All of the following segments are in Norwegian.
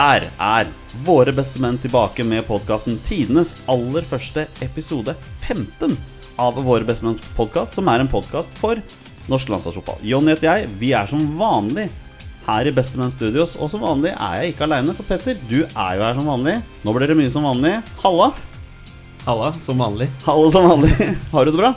Der er våre beste menn tilbake med podkasten tidenes aller første episode 15 av Våre beste menn podkast, som er en podkast for norsk landslagsfotball. Jonny heter jeg. Vi er som vanlig her i Bestemenn Studios, og som vanlig er jeg ikke aleine, for Petter, du er jo her som vanlig. Nå blir det mye som vanlig. Halla! Halla, som vanlig. Halla som vanlig. Har du det bra?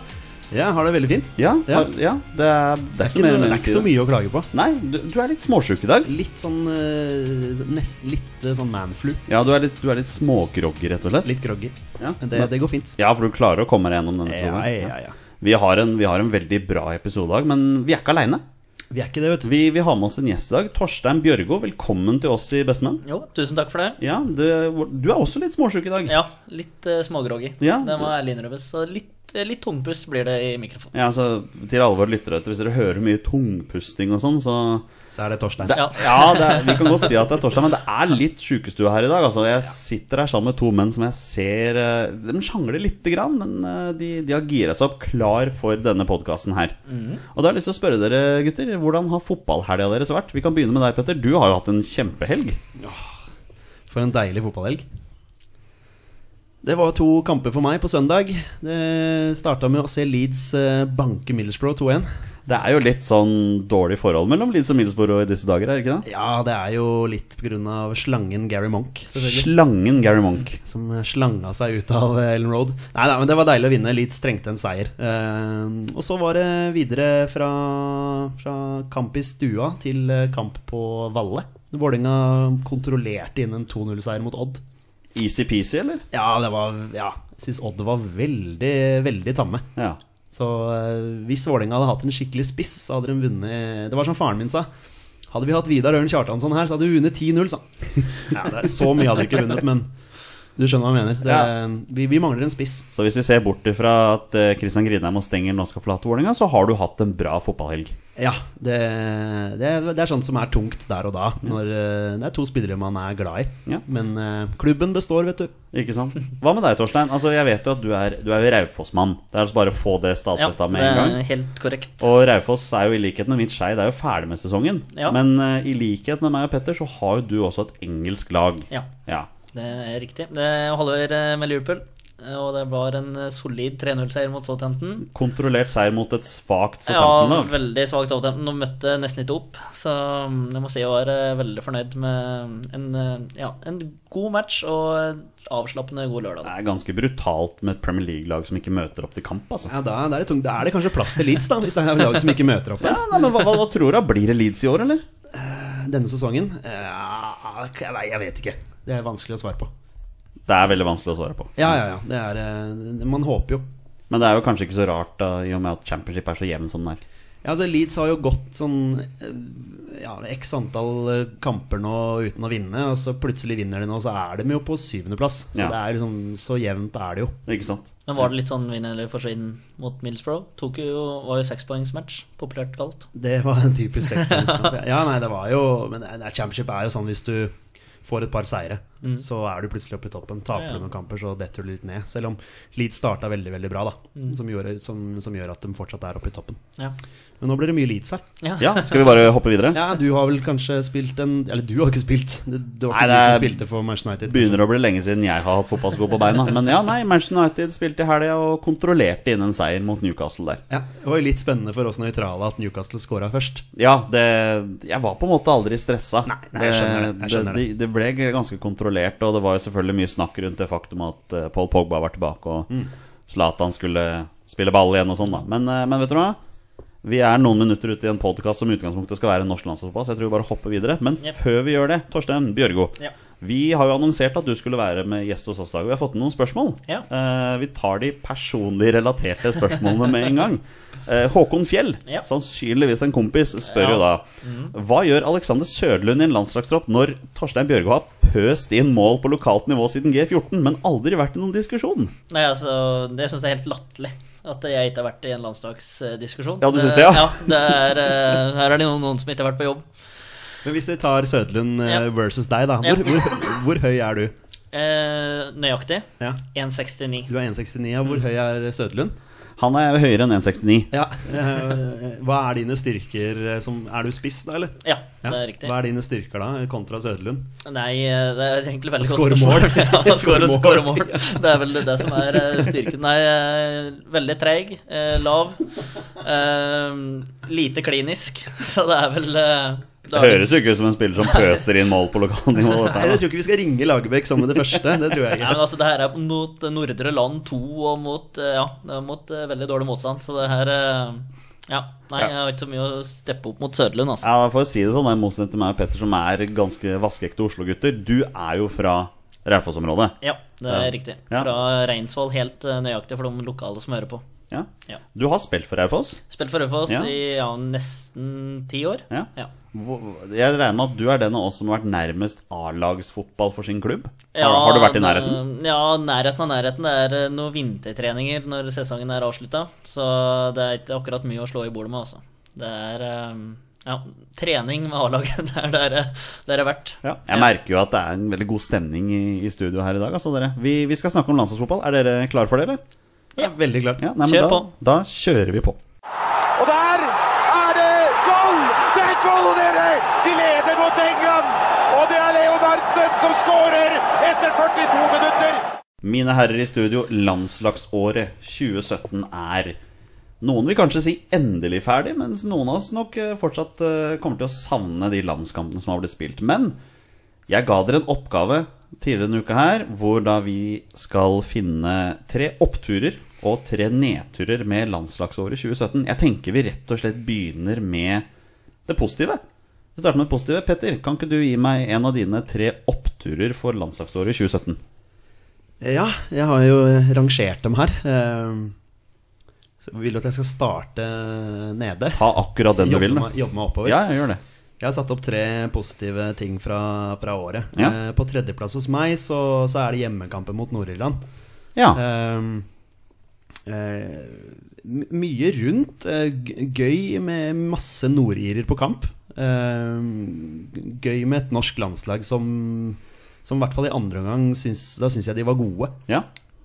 Ja, har det veldig fint. Ja, Ja. har- ja det, er, det er ikke det er ikke så mye å klage på. Nei, du, du er litt småsjuk i dag. Litt sånn uh, nest, Litt uh, sånn manflu. Ja, du er litt, du er litt smågroggy, rett og slett. Litt groggy. Ja. Men det, det går fint. Ja, for du klarer å komme deg gjennom denne Ja, episoden. ja, ja. Vi, har en, vi har en veldig bra episode i dag, men vi er ikke aleine. Vi er ikke det, vet du. Vi, vi har med oss en gjest i dag. Torstein Bjørgo, velkommen til oss i Bestemenn. Jo, tusen takk for det. Ja, det, du er også litt småsjuk i dag. Ja, litt uh, smågroggy. Ja, det må ærlig innrømmes. Så litt, litt tungpust blir det i mikrofonen. Ja, altså, Til alle våre lyttere, hvis dere hører mye tungpusting og sånn, så Så er det Torstein. det, Ja. Ja, det er, vi kan godt si at det er Torstein, men det er litt sjukestue her i dag. Altså, jeg sitter her sammen med to menn som jeg ser eh, De sjangler lite grann, men eh, de, de har gira seg opp klar for denne podkasten her. Og da har jeg lyst til å spørre dere, gutter, hvordan har fotballhelga deres vært? Vi kan begynne med deg, Petter. Du har jo hatt en kjempehelg. For en deilig fotballhelg. Det var to kamper for meg på søndag. Det starta med å se Leeds eh, banke Middlesbrough 2-1. Det er jo litt sånn dårlig forhold mellom Leeds og Middlesbrough i disse dager, er det ikke det? Ja, det er jo litt pga. slangen Gary Monk. Slangen Gary Monk. Som slanga seg ut av eh, Ellen Road. Nei, nei, men det var deilig å vinne. Leeds trengte en seier. Eh, og så var det videre fra, fra kamp i stua til kamp på Valle. Vålerenga kontrollerte inn en 2-0-seier mot Odd. Easy-peasy, eller? Ja, det var Ja, jeg syns Odd var veldig, veldig tamme. Ja. Så eh, hvis Vålerenga hadde hatt en skikkelig spiss, så hadde de vunnet Det var som faren min sa. Hadde vi hatt Vidar Ørn Kjartansson her, så hadde vi vunnet 10-0, sa. Ja, er så mye hadde vi ikke vunnet, men du skjønner hva jeg mener. Det, Ja. vi, vi mangler en spiss. Så hvis vi ser bort ifra at Kristian Christian Grinheim og Stenger nå skal forlate Vålerenga, så har du hatt en bra fotballhelg. Ja, det, det, det er sånt som er tungt der og da, når eh, det er to spillere man er glad i. Ja. Men eh, klubben består, vet du. Ikke sant? Hva med deg, Torstein? Altså, Jeg vet jo at du er, du er Raufoss-mann. Det er altså bare å få det Ja, med en gang. er helt korrekt. Og Raufoss er jo i likhet med mitt Skeid det er jo ferdig med sesongen. Ja. Men uh, i likhet med meg og Petter, så har jo du også et engelsk lag. Ja, Ja. det er riktig. Det holder med Liverpool. Eh, Og det var en eh, solid 3-0-seier mot Southampton. Kontrollert seier mot et svakt Southampton? Ja, veldig svakt Southampton og møtte nesten ikke opp. Så mm, jeg må si jeg var eh, veldig fornøyd med en, eh, ja, en god match og avslappende god lørdag. det er ganske brutalt med et Premier League-lag som ikke møter opp til kamp. altså Ja, da, da, er det tungt. da er det kanskje plass til Leeds, da, hvis det er lag som ikke møter opp Ja, nei, men hva, hva, hva tror du? Blir det Leeds i år, eller? Denne sesongen? Jeg vet ikke. Det er vanskelig å svare på. Det er veldig vanskelig å svare på. Ja, ja, ja. Det er, eh, man håper jo. Men det er jo kanskje ikke så rart, da, i og med at championship er så jevn som den er. Ja, altså Leeds har jo gått sånn eh, ja, x antall eh, kamper nå uten å vinne, og så plutselig vinner de nå, så er de jo på syvendeplass. Så Ja. det er liksom Så jevnt er det jo. Ikke sant? Men var det litt sånn vinn eller forsvinn mot Middlesbrough? Tok jo, var jo sekspoengsmatch, populært kalt. Det var en typisk sekspoengsmatch. Ja, nei, det var jo Men championship er jo sånn hvis du får et par seire, så er du plutselig oppe i toppen. Taper Ja, ja. du noen kamper, så detter du litt ned. Selv om Leeds starta veldig veldig bra, da. Som, gjør, som, som gjør at de fortsatt er oppe i toppen. Ja. Men nå blir det mye Leeds her. Ja. Ja, skal vi bare hoppe videre? Ja, du har vel kanskje spilt en Eller du har ikke spilt. Det, det var Nei, ikke det du som spilte for Manchester United. Begynner å bli lenge siden jeg har hatt fotballsko på beina. Men ja, nei, Manchester United spilte i helga og kontrollerte inn en seier mot Newcastle der. Ja, Det var jo litt spennende for oss nøytrale at Newcastle scora først. Ja, det Jeg var på en måte aldri stressa. Nei, nei, jeg skjønner det, jeg skjønner det, det, det ble ganske kontrollert, og det var jo selvfølgelig mye snakk rundt det faktum at eh, Paul Pogba var tilbake, og Mm. Zlatan skulle spille ball igjen og sånn, da. Men, eh, men vet du hva? Vi er noen minutter ute i en podkast som utgangspunktet skal være norsk landslagspass. jeg tror vi bare hopper videre. Men Yep. før vi gjør det, Torstein Bjørgo. Ja. Vi har jo annonsert at du skulle være med gjest hos oss i dag, vi har fått noen spørsmål. Ja. Eh, vi tar de personlig relaterte spørsmålene med en gang. Eh, Håkon Fjell, Ja. sannsynligvis en kompis, spør jo da Mm. Hva gjør Alexander Sørlund i en landslagstropp når Torstein Bjørgo har pøst inn mål på lokalt nivå siden G14, men aldri vært i noen diskusjon? Nei, altså, Det syns jeg er helt latterlig. At jeg ikke har vært i en landslagsdiskusjon. Ja, du synes det, ja? ja det er, eh, her er det noen, noen som ikke har vært på jobb. Men hvis vi tar Sødlund eh, Ja. versus deg, da. Ja. Hvor, hvor, hvor høy er du? Eh, nøyaktig Ja, 1,69. Du er 1,69. Ja. Hvor høy er Sødlund? Han er høyere enn 1,69. Ja. eh, Hva er dine styrker eh, som Er du spiss, da, eller? Ja, det er riktig. Hva er dine styrker da, kontra Søderlund? Nei, eh, det er egentlig veldig godt spørsmål. ja, skåre, mål. skåre mål. mål. Det er vel det som er styrken. Nei, veldig treig, eh, lav, lite klinisk. Så det er vel Det høres jo ikke ut som en spiller som pøser inn mål på lokalnivå. Nei, jeg tror ikke vi skal ringe Lagerbäck som med det første. Det tror jeg Nei, ikke. men altså, det her er mot Nordre Land 2 og mot, eh, ja, mot eh, veldig dårlig motstand. Så det her eh, Ja. Nei, jeg har ikke så mye å steppe opp mot Søderlund, altså. Ja, for å si det sånn, I motsetning til meg og Petter, som er ganske vaskeekte Oslo-gutter. Du er jo fra Raufoss-området. Ja, det er Ja. riktig. Fra Reinsvoll, helt nøyaktig for de lokale som hører på. Ja. Ja. Du har spilt for Raufoss. Spilt for Raufoss Ja. i ja, nesten ti år. Jeg regner med at du er den av oss som har vært nærmest A-lagsfotball for sin klubb? Ja, har, har du vært i nærheten? Ja, nærheten av nærheten. Det er eh, noen vintertreninger når sesongen er avslutta. Så det er ikke akkurat mye å slå i bordet med, altså. Det er eh, ja, trening med A-laget. Det er det det er verdt. Ja. Jeg merker jo at det er en veldig god stemning i, i studio her i dag. Altså, dere. Vi, vi skal snakke om landslagsfotball. Er dere klare for det, eller? Ja, veldig klart. Ja, nei, Kjør da, på. Da kjører vi på. Og der er det goal! Det er goal, dere! De leder mot England! Og det er Leonardsen som skårer etter 42 minutter! Mine herrer i studio, landslagsåret 2017 er Noen vil kanskje si endelig ferdig, mens noen av oss nok eh, fortsatt eh, kommer til å savne de landskampene som har blitt spilt. Men jeg ga dere en oppgave tidligere denne uka her, hvor da vi skal finne tre oppturer og tre nedturer med landslagsåret 2017. Jeg tenker vi rett og slett begynner med det positive. Vi starter med det positive. Petter, kan ikke du gi meg en av dine tre oppturer for landslagsåret 2017? Ja, jeg har jo rangert dem her. Eh, Så vil du at jeg skal starte nede? Ta akkurat den du vil. jobbe meg oppover? Ja, jeg gjør det. Jeg har satt opp tre positive ting fra, fra året. Ja. Eh, på tredjeplass hos meg så, så er det hjemmekampen mot Nord-Irland. Ja. Eh, eh, mye rundt. eh, gøy med masse nordirer på kamp. Ehm, gøy med et norsk landslag som Som i hvert fall i andre omgang syns, Da syns jeg de var gode. ja.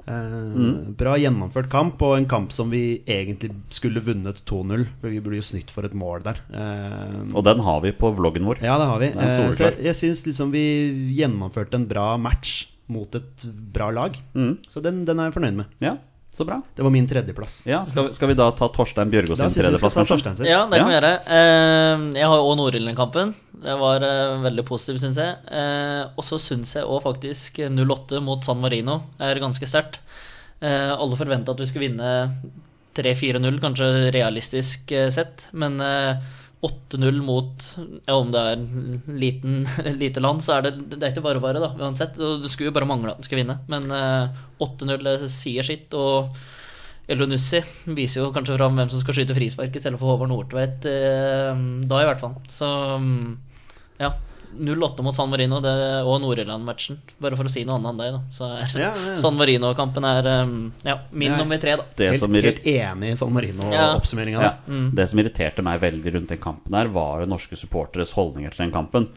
Eh, Bra gjennomført kamp, og en kamp som vi egentlig skulle vunnet 2-0. For vi burde jo snytt for et mål der. Eh, Og den har vi på vloggen vår. ja, det har vi. Den Eh, så jeg, jeg syns liksom vi gjennomførte en bra match mot et bra lag. Mm. Så den, den er jeg fornøyd med. Ja, så bra. Det var min tredjeplass. Ja, skal, vi, skal vi da ta Torstein Bjørgo sin tredjeplass. Torstein sin. Ja, det kan vi gjøre. Eh, jeg har òg Nord-Irland-kampen. Det var eh, veldig positivt, syns jeg. Eh, og så syns jeg òg faktisk 08 mot San Marino er ganske sterkt. Eh, alle forventa at vi skulle vinne 3-4-0, kanskje realistisk sett. Men 8-0 mot ja, Om det er liten, lite land, så er det, det er ikke bare bare, da, uansett. Det skulle jo bare mangle at den skulle vinne. Men eh, 8-0 sier sitt. og Elonussi viser jo kanskje fram hvem som skal skyte frispark i stedet for Håvard Nordtveit eh, da, i hvert fall. Så mm, ja. 0-8 mot San Marino det, og Nord-Irland-matchen, bare for å si noe annet enn deg. da Så er Ja, ja. San Marino-kampen er eh, ja, min Ja. nummer tre, da. Det Helt, som, helt enig i San Marino-oppsummeringa. ja, Ja. det som irriterte meg veldig rundt den kampen, der var jo norske supporteres holdninger til den kampen.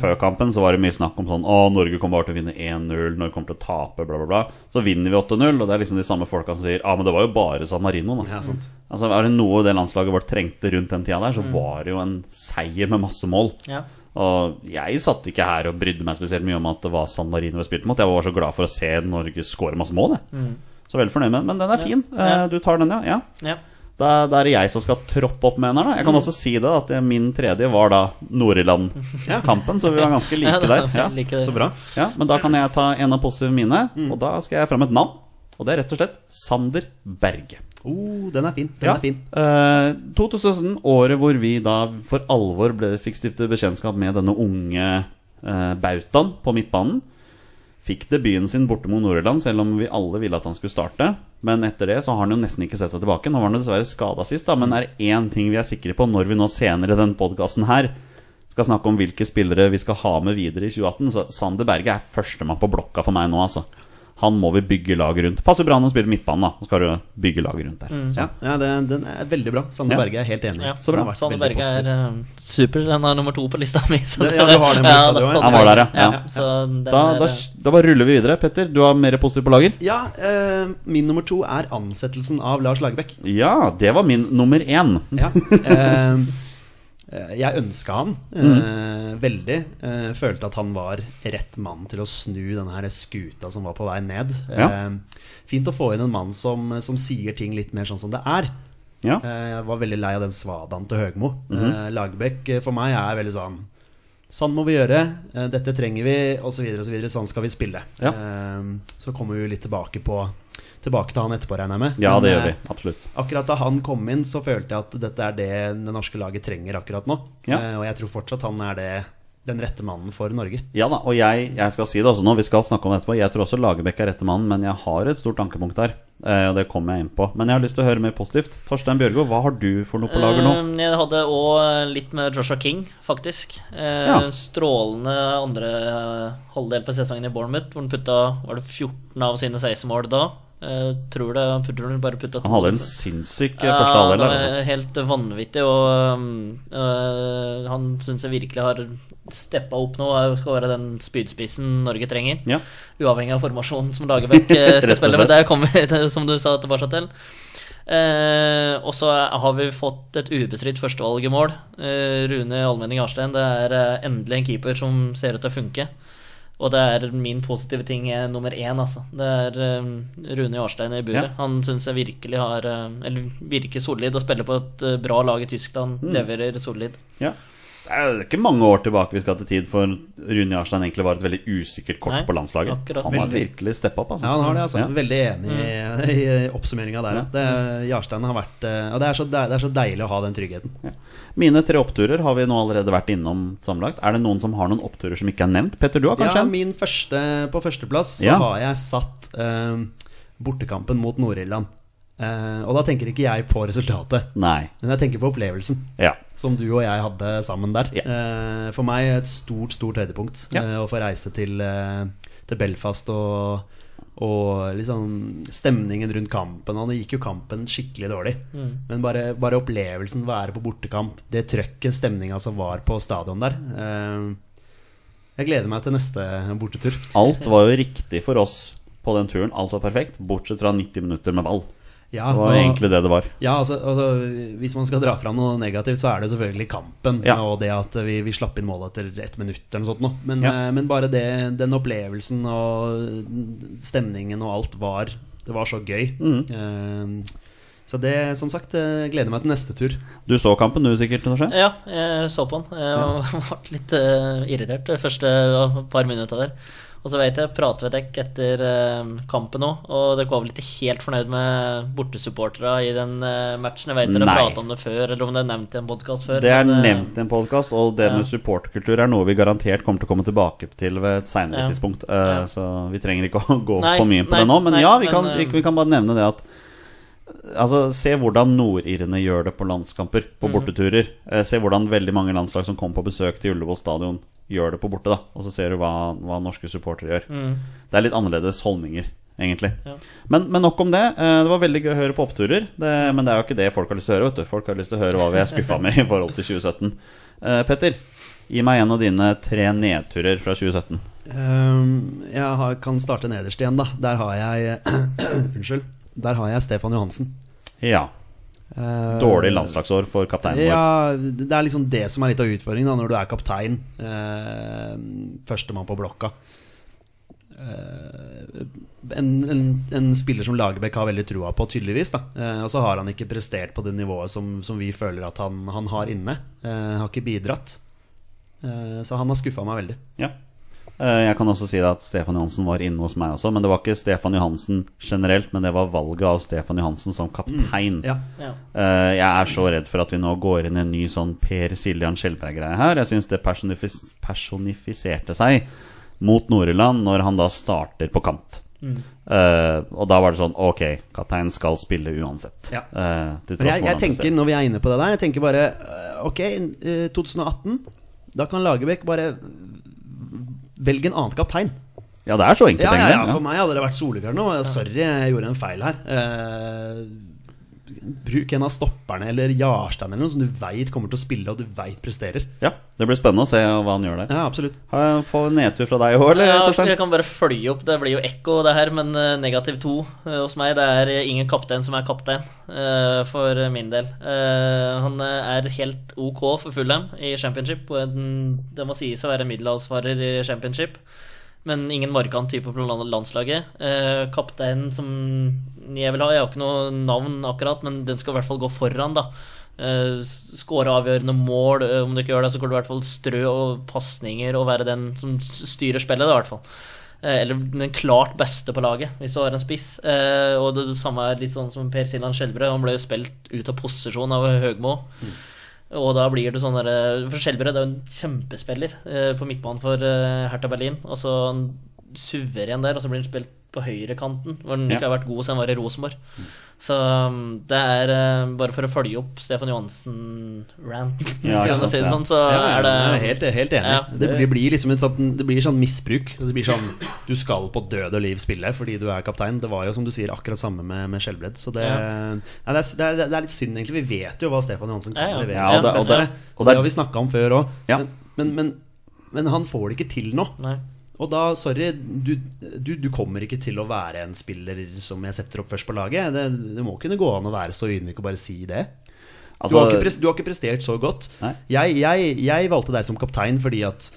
Før kampen så var det mye snakk om sånn Å, Norge kommer bare til å vinne 1-0, Norge kommer til å tape, bla, bla, bla. Så vinner vi 8-0, og det er liksom de samme folka som sier Ja, men det var jo bare San Marino, da. Ja, sant. Altså, er det noe det landslaget vårt trengte rundt den tida der, så var det jo en seier med masse mål. Ja. Og jeg satt ikke her og brydde meg spesielt mye om at det var San Marino vi spilte mot. Jeg var så glad for å se Norge skåre masse mål, jeg. Så veldig fornøyd med den. Men den er fin. Ja. Eh, Du tar den, ja? ja. ja. Da, da er det jeg som skal troppe opp med den her, da. Jeg kan også si det, at min tredje var da Nord-Irland-kampen, så vi var ganske like Ja, der. Ja. like. Så bra. Ja, men da kan jeg ta en av positive mine, og da skal jeg fram et navn. Og det er rett og slett Sander Berge. Oh, den er fin. Den Ja. er fin. Uh, 2017, året hvor vi da for alvor ble, fikk stifte bekjentskap med denne unge uh, bautaen på midtbanen. Fikk debuten sin borte mot Nord-Irland, selv om vi alle ville at han skulle starte. Men etter det så har han jo nesten ikke sett seg tilbake. Nå var han dessverre skada sist, da, men er det én ting vi er sikre på når vi nå senere i denne podkasten her skal snakke om hvilke spillere vi skal ha med videre i 2018, så Sander Berge er førstemann på blokka for meg nå, altså. Han må vi bygge lag rundt. Passer bra når han spiller midtbane, da. Så skal du bygge lag rundt der. Mm. Ja, ja det, den er veldig bra. Sande Ja. Berge er helt enig. Ja, Så bra. Veldig Berge er eh, super. Han er nummer to på lista mi. så Det- ja, du har den på lista, du da, ja. Sander Han var der, ja. ja. Så Da, er, da, eh, da bare ruller vi videre. Petter, du har mer positivt på lager? Ja, uh, min nummer to er ansettelsen av Lars Lagerbäck. Ja, det var min nummer én. Ja. Eh, jeg ønska han eh, veldig. Eh, følte at han var rett mann til å snu denne her skuta som var på vei ned. Ja. Eh, fint å få inn en mann som, som sier ting litt mer sånn som det er. Ja. Eh, Jeg var veldig lei av den svadaen til Høgmo. Mm Eh, Lagerbäck eh, for meg er veldig sånn Sånn må vi gjøre, eh, dette trenger vi, osv. osv. Sånn skal vi spille. Ja. Eh, Så kommer vi litt tilbake på Tilbake til han etterpå, regner jeg med. Ja, det gjør vi. eh, Absolutt. Akkurat da han kom inn, så følte jeg at dette er det det norske laget trenger akkurat nå. Ja. Eh, Og jeg tror fortsatt han er det, den rette mannen for Norge. Ja da, og jeg, jeg skal si det også nå, vi skal snakke om det etterpå. Jeg tror også Lagerbäck er rette mannen, men jeg har et stort ankepunkt der. eh, Og det kommer jeg inn på. Men jeg har lyst til å høre mer positivt. Torstein Bjørgo, hva har du for noe på lager nå? Eh, Jeg hadde òg litt med Joshua King, faktisk. Eh, Ja. Strålende andre halvdel på sesongen i Bournemouth, hvor han putta var det 14 av sine 16 mål da. Eh, tror det, tror han bare putta to. Han hadde en sinnssyk ja, første halvdel det der. var Altså. Helt vanvittig, og øh, han syns jeg virkelig har steppa opp nå skal være den spydspissen Norge trenger. Ja. Uavhengig av formasjonen som Lagerbäck eh, skal spille. Men det kommer vi, som du sa, tilbake til. Eh, og så har vi fått et ubestridt førstevalg i mål. Eh, Rune Almenning Arstein. Det er eh, endelig en keeper som ser ut til å funke. Og det er min positive ting eh, nummer én, altså. Det er um, Rune Jarstein i buret. Ja. Han syns jeg virkelig har eh, Eller virker solid og spiller på et bra lag i Tyskland. Mm. Leverer solid. Ja. Det er ikke mange år tilbake vi skal til tid for Rune Jarstein egentlig var et veldig usikkert kort Nei, på landslaget. akkurat. Han har virkelig steppa opp, altså. Ja, han har det, altså. Ja. Veldig enig i, i oppsummeringa der. Ja. Det, Jarstein har vært eh, Og det er, så, det er så deilig å ha den tryggheten. Ja. Mine tre oppturer har vi nå allerede vært innom sammenlagt. Er det noen som har noen oppturer som ikke er nevnt? Petter, du har kanskje Ja, en? min første På førsteplass så Ja. har jeg satt eh, bortekampen mot Nord-Irland. Eh, og da tenker ikke jeg på resultatet, Nei. men jeg tenker på opplevelsen. Ja. Som du og jeg hadde sammen der. Ja. Eh, for meg et stort, stort høydepunkt Ja. eh, å få reise til, eh, til Belfast og, og liksom stemningen rundt kampen. Og nå gikk jo kampen skikkelig dårlig. Men bare, bare opplevelsen, være på bortekamp, det trøkket, stemninga som var på stadion der. Eh, jeg gleder meg til neste bortetur. Alt var jo riktig for oss på den turen. Alt var perfekt, bortsett fra 90 minutter med ball. Ja, Det var og- egentlig det det var. Ja, altså, altså Hvis man skal dra fram noe negativt, så er det selvfølgelig kampen. Ja. Og det at vi, vi slapp inn mål etter ett minutt eller noe sånt. Nå. Men, Ja. eh, men bare det, den opplevelsen og stemningen og alt var Det var så gøy. Mm. Eh, så det, som sagt, eh, gleder meg til neste tur. Du så kampen du sikkert, Torstein? Ja, jeg så på den. Jeg ble litt irritert de første par minutta der. Og så vet jeg prater med Dekk etter eh, kampen òg, og dere var vel ikke helt fornøyd med bortesupporterne i den eh, matchen? Jeg vet dere pratet om det før, eller om det er nevnt i en podkast før. Det er men, eh, nevnt i en podkast, og det ja. med supporterkultur er noe vi garantert kommer til å komme tilbake til ved et seinere Ja. tidspunkt. Uh, Ja. Så vi trenger ikke å gå Nei, for mye på nei, det nå. Men nei, ja, vi men, kan, vi, vi kan bare nevne det at Altså, Se hvordan nordirene gjør det på landskamper, på Mhm. borteturer. Eh, Se hvordan veldig mange landslag som kommer på besøk til Ullevål stadion, gjør det på borte. da Og så ser du hva, hva norske supportere gjør. Mm. Det er litt annerledes holdninger, egentlig. Ja. Men, men nok om det. Eh, Det var veldig gøy å høre på oppturer. Det, men det er jo ikke det folk har lyst til å høre. Vet du. Folk har lyst til å høre hva vi er skuffa med i forhold til 2017. Eh, Petter, gi meg en av dine tre nedturer fra 2017. Um, jeg har, kan starte nederst igjen, da. Der har jeg Unnskyld. Der har jeg Stefan Johansen. Ja. Eh, Dårlig landslagsår for kapteinen vår. Ja, det er liksom det som er litt av utfordringen da, når du er kaptein. Eh, Førstemann på blokka. Eh, en, en, en spiller som Lagerbäck har veldig trua på, tydeligvis. Eh, og så har han ikke prestert på det nivået som, som vi føler at han, han har inne. Eh, har ikke bidratt. Eh, så han har skuffa meg veldig. Ja. Eh, Jeg kan også si at Stefan Johansen var inne hos meg også. Men det var ikke Stefan Johansen generelt, men det var valget av Stefan Johansen som kaptein. Ja. Ja. Eh, Jeg er så redd for at vi nå går inn i en ny sånn Per Siljan Skjelberg-greie her. Jeg syns det personifis personifiserte seg mot Nord-Irland når han da starter på kant. Eh, og da var det sånn Ok, kapteinen skal spille uansett. Ja. Uh, til tross Men jeg, jeg tenker, når vi er inne på det der, jeg tenker bare Ok, eh, 2018. Da kan Lagerbäck bare velge en annen kaptein. Ja, det er så enkelt, Ja, ja, ja, for meg hadde det vært soleklart nå. Sorry, jeg gjorde en feil her. Eh, bruk en av stopperne eller Jarstein eller noe som du veit kommer til å spille, og du veit presterer. Ja, Det blir spennende å se hva han gjør der. Ja, absolutt. Har jeg Få nedtur fra deg òg, eller? Ja, jeg kan bare følge opp. Det blir jo ekko, det her, men eh, negativ to eh, hos meg. Det er eh, ingen kaptein som er kaptein, eh, for min del. Eh, han er helt ok for Fulham i championship. Og det må sies å være middelhavsfarer i championship. Men ingen markant type på landslaget. Eh, kapteinen som jeg vil ha, jeg har ikke noe navn akkurat, men den skal i hvert fall gå foran, da. Eh, Skåre avgjørende mål. eh, om du ikke gjør det, så går du i hvert fall strø og pasninger og være den som styrer spillet, da, i hvert fall. Eh, eller den klart beste på laget, hvis du har en spiss. Eh, og det, det samme er litt sånn som Per Siljan Skjelbre. Han ble jo spilt ut av posisjon av Høgmo. Og da blir det sånn derre For Skjelbred er jo en kjempespiller eh, på midtbanen for eh, Hertha Berlin. Og så han suveren der, og så blir han spilt på høyrekanten, hvor han Ja. ikke har vært god siden han var i Rosenborg. Så um, det er eh, bare for å følge opp Stefan Johansen-rant, Ja, hvis si det sånn, så Ja, ja, er det jeg er helt, helt enig. Ja. det, blir, blir liksom et sånn, det blir sånn misbruk. Det blir sånn Du skal på død og liv spille fordi du er kaptein. Det var jo som du sier akkurat samme med, med Skjelbred. Så det, Ja. nei, det, er, det, er, det er litt synd, egentlig. Vi vet jo hva Stefan Johansen kan Ja, ja. levere. Ja, og det- og det- og og det det- har vi snakka om før òg. Ja. Men, men, men, men han får det ikke til nå. Nei. Og da, sorry, du, du, du kommer ikke til å være en spiller som jeg setter opp først på laget. Det, det må kunne gå an å være så ydmyk og bare si det. Altså, du, har ikke pres, du har ikke prestert så godt. Jeg, jeg, jeg valgte deg som kaptein fordi at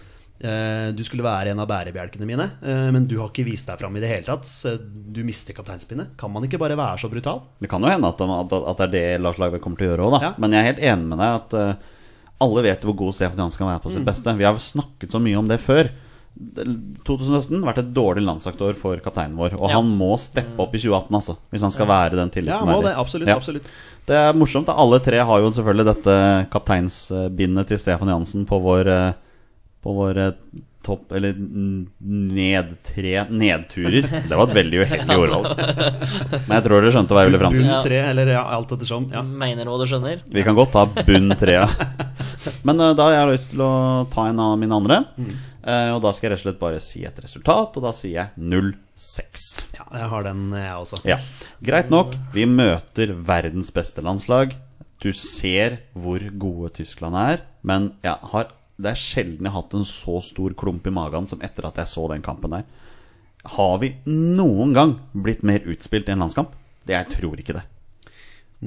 eh, du skulle være en av bærebjelkene mine. eh, men du har ikke vist deg fram i det hele tatt. Du mister kapteinspinnet. Kan man ikke bare være så brutal? Det kan jo hende at, at, at det er det Lars Lagerbäck kommer til å gjøre òg. Ja. Men jeg er helt enig med deg at uh, alle vet hvor god Stefan Johansen kan være på sitt Mm. beste. Vi har snakket så mye om det før. 2017 har vært et dårlig landslagsår for kapteinen vår. Og Ja. han må steppe opp i 2018, altså. Hvis han skal være den tilliten Ja, må det. Absolutt. Ja. absolutt Det er morsomt. Alle tre har jo selvfølgelig dette kapteinsbindet til Stefan Jansen på vår, eh, på vår eh, topp Eller nedtre nedturer. Det var et veldig uheldig ordvalg. Men jeg tror dere skjønte hva jeg ville fram til. Bunn tre, eller ja, alt ettersom. Ja. Mener hva du skjønner. Vi kan godt ta bunn tre. Men eh, da har jeg lyst til å ta en av mine andre. Eh, og da skal jeg rett og slett bare si et resultat, og da sier jeg 0-6. ja, jeg har den, jeg også. Ja. Greit nok, vi møter verdens beste landslag. Du ser hvor gode Tyskland er, men jeg har, det er sjelden jeg har hatt en så stor klump i magen som etter at jeg så den kampen der. Har vi noen gang blitt mer utspilt i en landskamp? Det Jeg tror ikke det.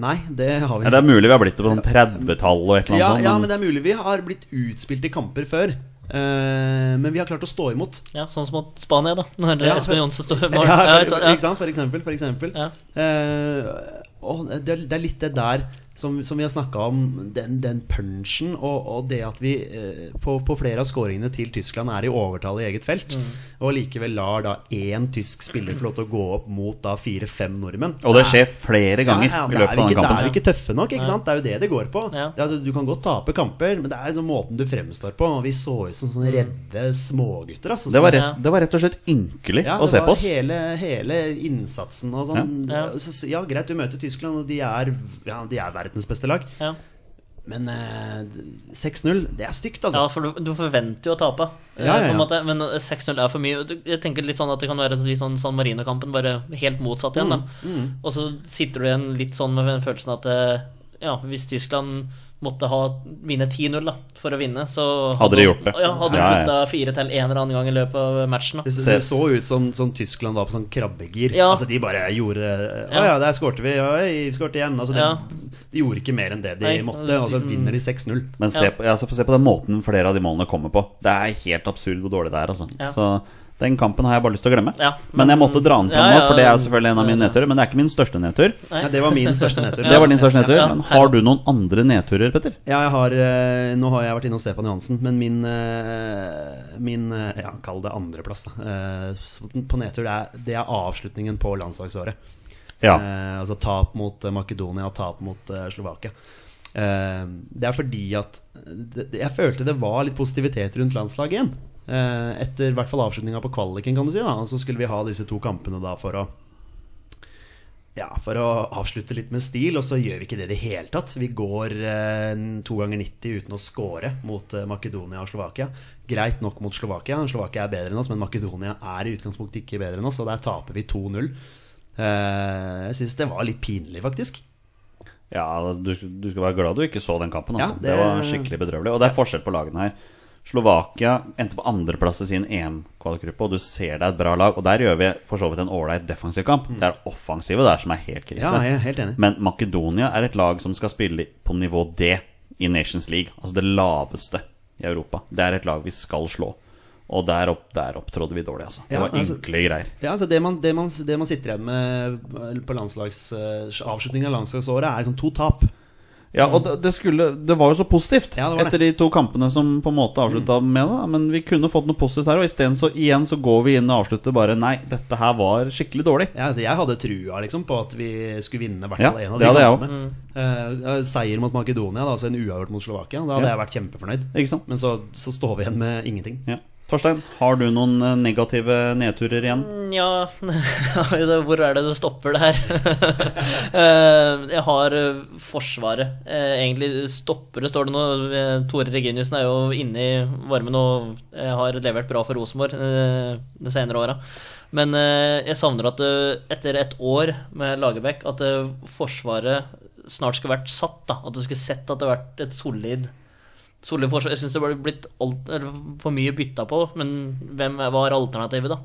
Nei, det har vi Ja, det er mulig vi har blitt det på sånn 30-tallet og et eller ja, annet ja, sånt. men det er mulig vi har blitt utspilt i kamper før. Eh, men vi har klart å stå imot. Ja, Sånn som mot Spania, da. Når Ja, Espen for- Johnsen står i mål. Ja, for? Ja. For eksempel. For eksempel. Ja. Uh, og det, det er litt det der som, som vi har snakka om, den, den punchen og, og det at vi eh, på, på flere av skåringene til Tyskland er i overtall i eget felt, Mm. og likevel lar da én tysk spiller få lov til å gå opp mot da fire-fem nordmenn. Og det skjer flere ganger Ja, ja, i det løpet av den ikke, Da er kampen. vi ikke tøffe nok. ikke sant? Det er jo det det går på. Ja. Det altså, du kan godt tape kamper, men det er liksom måten du fremstår på. Og vi så ut som sånne redde smågutter. Altså, Det var, rett, det var rett og slett ynkelig ja, å se på oss. hele, hele innsatsen og sånn. Ja. Ja. Så, ja, greit, du møter Tyskland, og de er, ja, de er verdens beste lag. Ja. Men eh, 6-0, det er stygt, altså. Ja, for du, du forventer jo å tape. eh, Ja, ja, på en ja. men 6-0 er for mye. Jeg tenker litt sånn at det kan være litt sånn San Marino-kampen, bare helt motsatt igjen. da Mm, Og så sitter du igjen litt sånn med følelsen at eh, ja, hvis Tyskland måtte ha vinne 10-0 da for å vinne, så Hadde de gjort det. Ja, hadde de putta fire til en eller annen gang i løpet av matchen. Det, da det så ut som, som Tyskland var på sånn krabbegir. Ja. Altså De bare gjorde Å Ja. der skårte vi. Ja, vi skårte igjen. Altså, de, Ja. De gjorde ikke mer enn det de Nei. måtte, og så vinner de 6-0. Men se, Ja. på, altså, se på den måten flere av de målene kommer på. Det er helt absurd hvor dårlig det er. Altså. Ja. Så den kampen har jeg bare lyst til å glemme. Ja, men, jeg måtte dra den fram Ja, nå, for det er jo selvfølgelig en av mine ja. nedturer. Men det er ikke min største nedtur. Nei. Det var min største nedtur. Det var din største nedtur. Men har du noen andre nedturer, Petter? Ja, jeg har, eh, nå har jeg vært innom Stefan Johansen, men min, eh, min eh, ja, Kall det andreplass, da. På nedtur, det er, det er avslutningen på landslagsåret. Ja. Altså tap mot Makedonia og tap mot Slovakia. Det er fordi at Jeg følte det var litt positivitet rundt landslaget igjen. Eh, etter i hvert fall avslutninga på kvaliken, kan du si. da Så skulle vi ha disse to kampene da for å Ja, For å avslutte litt med stil, og så gjør vi ikke det i det hele tatt. Vi går eh, to ganger 90 uten å score mot eh, Makedonia og Slovakia. Greit nok mot Slovakia, Slovakia er bedre enn oss, men Makedonia er i utgangspunktet ikke bedre enn oss, og der taper vi 2-0. Eh, jeg syns det var litt pinlig, faktisk. Ja, du, du skal være glad du ikke så den kampen. Altså. Ja, det... det- var skikkelig bedrøvelig. Og det er forskjell på lagene her. Slovakia endte på andreplass i sin EM-kvalikgruppe, og du ser det er et bra lag. Og der gjør vi for så vidt en ålreit defensiv kamp. Det er det offensive der som er helt krise. Mm. Ja, jeg er helt enig. Men Makedonia er et lag som skal spille på nivå D i Nations League. Altså det laveste i Europa. Det er et lag vi skal slå. Og der, opp, der opptrådde vi dårlig, altså. Det Ja, var altså- enkle greier. Ja, altså det, man, det, man, det man sitter igjen med på landslags, eh, avslutningen av landslagsåret, er liksom to tap. Ja, og det, det, skulle, det var jo så positivt Ja, det det. etter de to kampene som på en måte avslutta med det. Men vi kunne fått noe positivt her, og isteden så igjen så går vi inn og avslutter bare Nei, dette her var skikkelig dårlig. Ja, altså jeg hadde trua liksom på at vi skulle vinne i hvert Ja, fall en av de kampene. Eh, seier mot Makedonia, da, altså en uavgjort mot Slovakia. Da hadde Ja. jeg vært kjempefornøyd. Men så, så står vi igjen med ingenting. Ja. Torstein, har du noen eh, negative nedturer igjen? Ja, hvor er det det stopper det her? Eh, jeg har eh, Forsvaret. Egentlig stopper det, står det nå. Tore Reginiussen er jo inne i varmen og har levert bra for Rosenborg de senere åra. Men jeg savner at etter et år med Lagerbäck, at Forsvaret snart skulle vært satt. da At du skulle sett at det har vært et solid Solid forsvar. Jeg syns det ble blitt alt, for mye bytta på, men hvem var alternativet, da?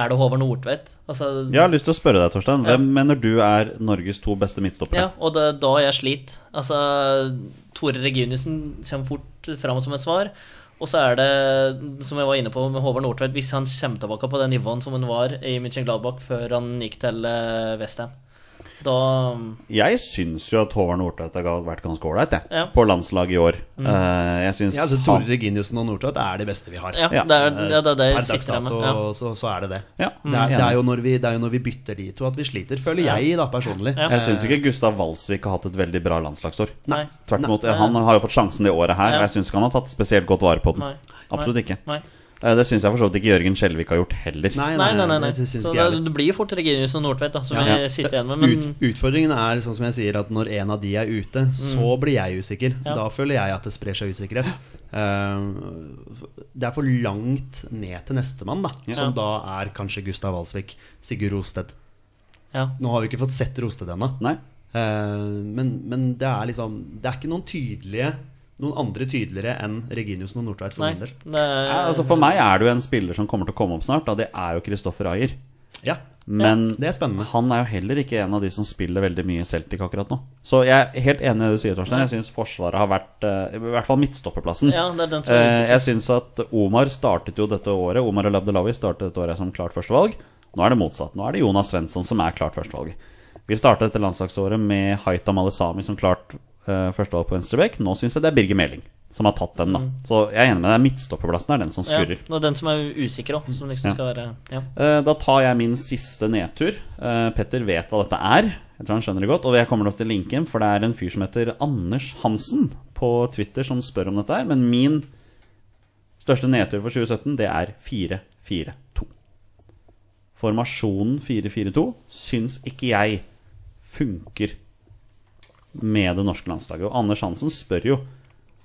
Er det Håvard Nordtveit? Altså, Jeg har lyst til å spørre deg, Torstein. Hvem mener du er Norges to beste midtstoppere? ja, og det da jeg sliter. Altså, Tore Reginiussen kommer fort fram som et svar. Og så er det, som jeg var inne på med Håvard Nordtveit, hvis han kommer tilbake på det nivået som han var i München-Gladbach før han gikk til eh, Westham, da Jeg syns jo at Håvard Nordtveit har vært ganske ålreit, jeg. Ja. På landslaget i år. Eh, jeg syns Ja, altså Tore Reginiussen og Nordtveit er det beste vi har. Ja, det er ja, det, er det jeg sikter med. Ja. så, så er det det. Ja, Det er, det, er jo når vi, det er jo når vi bytter de to at vi sliter, føler jeg da personlig. Ja. Jeg syns ikke Gustav Walsvik har hatt et veldig bra landslagsår. Nei. Tvert imot. Han har jo fått sjansen det året her, Ja. og jeg syns ikke han har tatt spesielt godt vare på den. Nei. Absolutt ikke. Nei. Eh, Det syns jeg for så vidt ikke Jørgen Skjelvik har gjort heller. Nei, Nei, nei, nei. nei. det synes Så det, det blir jo fort Reginius og Nordtvedt da, som Ja. vi sitter igjen med. Men Ut, utfordringen er sånn som jeg sier at når en av de er ute, så blir jeg usikker. Mm. Ja. Da føler jeg at det sprer seg usikkerhet. Uh, det er for langt ned til nestemann, da, som da er kanskje Gustav Walsvik, Sigurd Rosted. ja. Nå har vi ikke fått sett Rosted ennå. Eh, men, men det er liksom Det er ikke noen tydelige Noen andre tydeligere enn Reginiussen og Nordtveit for Nei. Ja, altså For meg er det jo en spiller som kommer til å komme opp snart, og det er jo Kristoffer Ayer. Ja, Men det er spennende. han er jo heller ikke en av de som spiller veldig mye Celtic akkurat nå. Så jeg er helt enig i det du sier, Torstein. Jeg syns Forsvaret har vært eh, I hvert fall midtstopperplassen. Ja, det er den jeg jeg, Eh, usikker. jeg syns at Omar startet jo dette året Omar og Labdelawi startet dette året som klart førstevalg. Nå er det motsatt. Nå er det Jonas Svensson som er klart førstevalg. Vi startet dette landslagsåret med Haita Malesami som klart uh, førstevalg på venstreback. Nå syns jeg det er Birger Meling som har tatt den, da. Så jeg er enig med deg. Midtstopperplassen er den som skurrer. ja, er den som er usikker òg, som liksom Ja. skal være Ja. uh, Da tar jeg min siste nedtur. Uh, Petter vet hva dette er. Jeg tror han skjønner det godt. Og jeg kommer nok til linken, for det er en fyr som heter Anders Hansen på Twitter som spør om dette her. Men min største nedtur for 2017, det er 4-4-2. Formasjonen 4-4-2 syns ikke jeg funker med det norske landslaget. Og Anders Hansen spør jo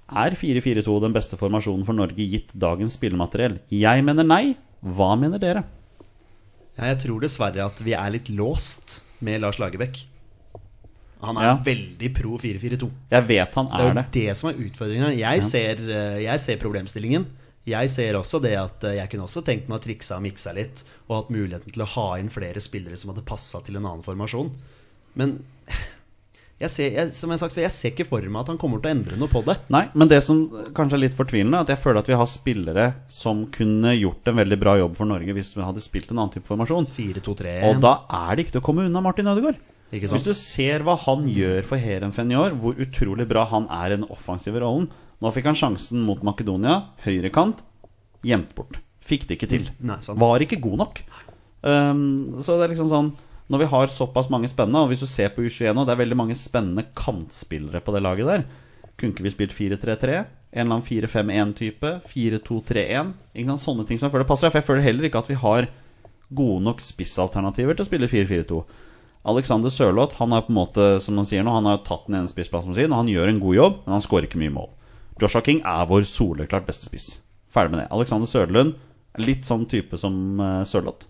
er 4-4-2 den beste formasjonen for Norge gitt dagens spillemateriell. Jeg mener nei. Hva mener dere? Jeg tror dessverre at vi er litt låst med Lars Lagerbäck. Han er Ja. veldig pro 4-4-2. Jeg vet han er Det er er jo det. det som er utfordringen. Jeg, ser, eh, jeg ser problemstillingen. Jeg ser også det at eh, jeg kunne også tenkt meg å triksa og miksa litt, og hatt muligheten til å ha inn flere spillere som hadde passa til en annen formasjon. Men jeg ser, jeg, som jeg har sagt jeg ser ikke for meg at han kommer til å endre noe på det. Nei, men det som kanskje er litt fortvilende, er at jeg føler at vi har spillere som kunne gjort en veldig bra jobb for Norge hvis vi hadde spilt en annen type formasjon. 4-2-3 Og da er det ikke til å komme unna Martin Ødegaard. Hvis du ser hva han gjør for Heerenveen i år, hvor utrolig bra han er i den offensive rollen Nå fikk han sjansen mot Makedonia, høyrekant, gjemt bort. Fikk det ikke til. Nei, sant. Var ikke god nok. Um, så det er liksom sånn Når vi har såpass mange spennende, og hvis du ser på U21 nå, det er veldig mange spennende kantspillere på det laget der. Kunne ikke vi spilt 4-3-3? En eller annen 4-5-1-type? 4-2-3-1? Ikke sant? Sånne ting som jeg føler passer. For jeg føler heller ikke at vi har gode nok spissalternativer til å spille 4-4-2. Alexander Sørloth han har på en måte, som han sier nå, han har tatt den ene spissplassen sin, han gjør en god jobb, men han skårer ikke mye mål. Joshua King er vår soleklart beste spiss. Ferdig med det. Alexander Sørlund litt sånn type som uh, Sørloth.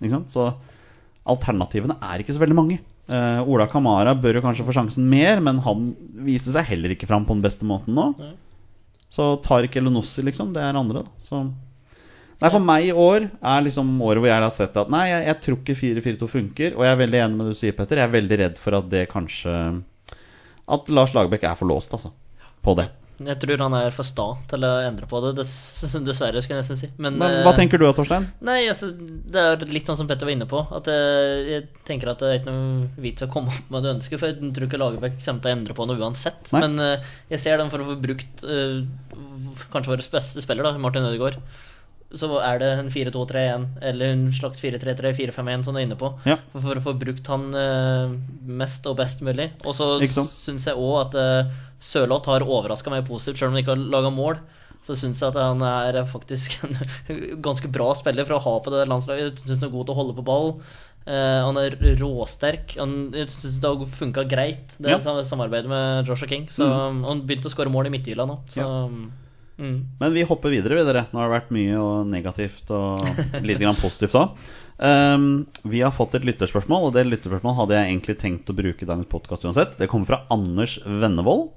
Ikke sant? Så alternativene er ikke så veldig mange. Uh, Ola Kamara bør jo kanskje få sjansen mer, men han viste seg heller ikke fram på den beste måten nå. Så Tariq Elonossi, liksom. Det er andre, da. Så Nei, For meg i år er liksom året hvor jeg har sett at Nei, jeg, jeg tror ikke 4-4-2 funker. Og jeg er veldig enig med det du sier, Petter. Jeg er veldig redd for at det kanskje At Lars Lagerbäck er for låst, altså. På det. Jeg tror han er for sta til å endre på det, dessverre, skulle jeg nesten si. Men, Men eh, hva tenker du da, Torstein? Nei, altså, det er litt sånn som Petter var inne på. At jeg, jeg tenker at det er ikke noe vits å komme opp med det ønsker For jeg tror ikke Lagerbäck kommer til å endre på noe uansett. Nei. Men eh, jeg ser den for å få brukt uh, kanskje vår beste spiller, da, Martin Ødegaard. Så er det en 4-2-3-1 eller en slags 4-3-3, 4-5-1 som du er inne på. Ja. For, for å få brukt han eh, mest og best mulig. Og så syns jeg òg at uh, Sørloth har overraska meg positivt, selv om han ikke har laga mål. Så syns jeg at han er faktisk en ganske bra spiller for å ha på det landslaget. Jeg Syns han er god til å holde på ball. Uh, han er råsterk. Han, syns det har funka greit, det Ja. samarbeidet med Joshua King. Så Han begynte å skåre mål i Midtjylland nå. Så mm. Men vi hopper videre, videre. Nå har det vært mye og negativt og litt grann positivt òg. Um, vi har fått et lytterspørsmål, og det lytterspørsmålet hadde jeg egentlig tenkt å bruke i dagens podkast uansett. Det kommer fra Anders Vennevold.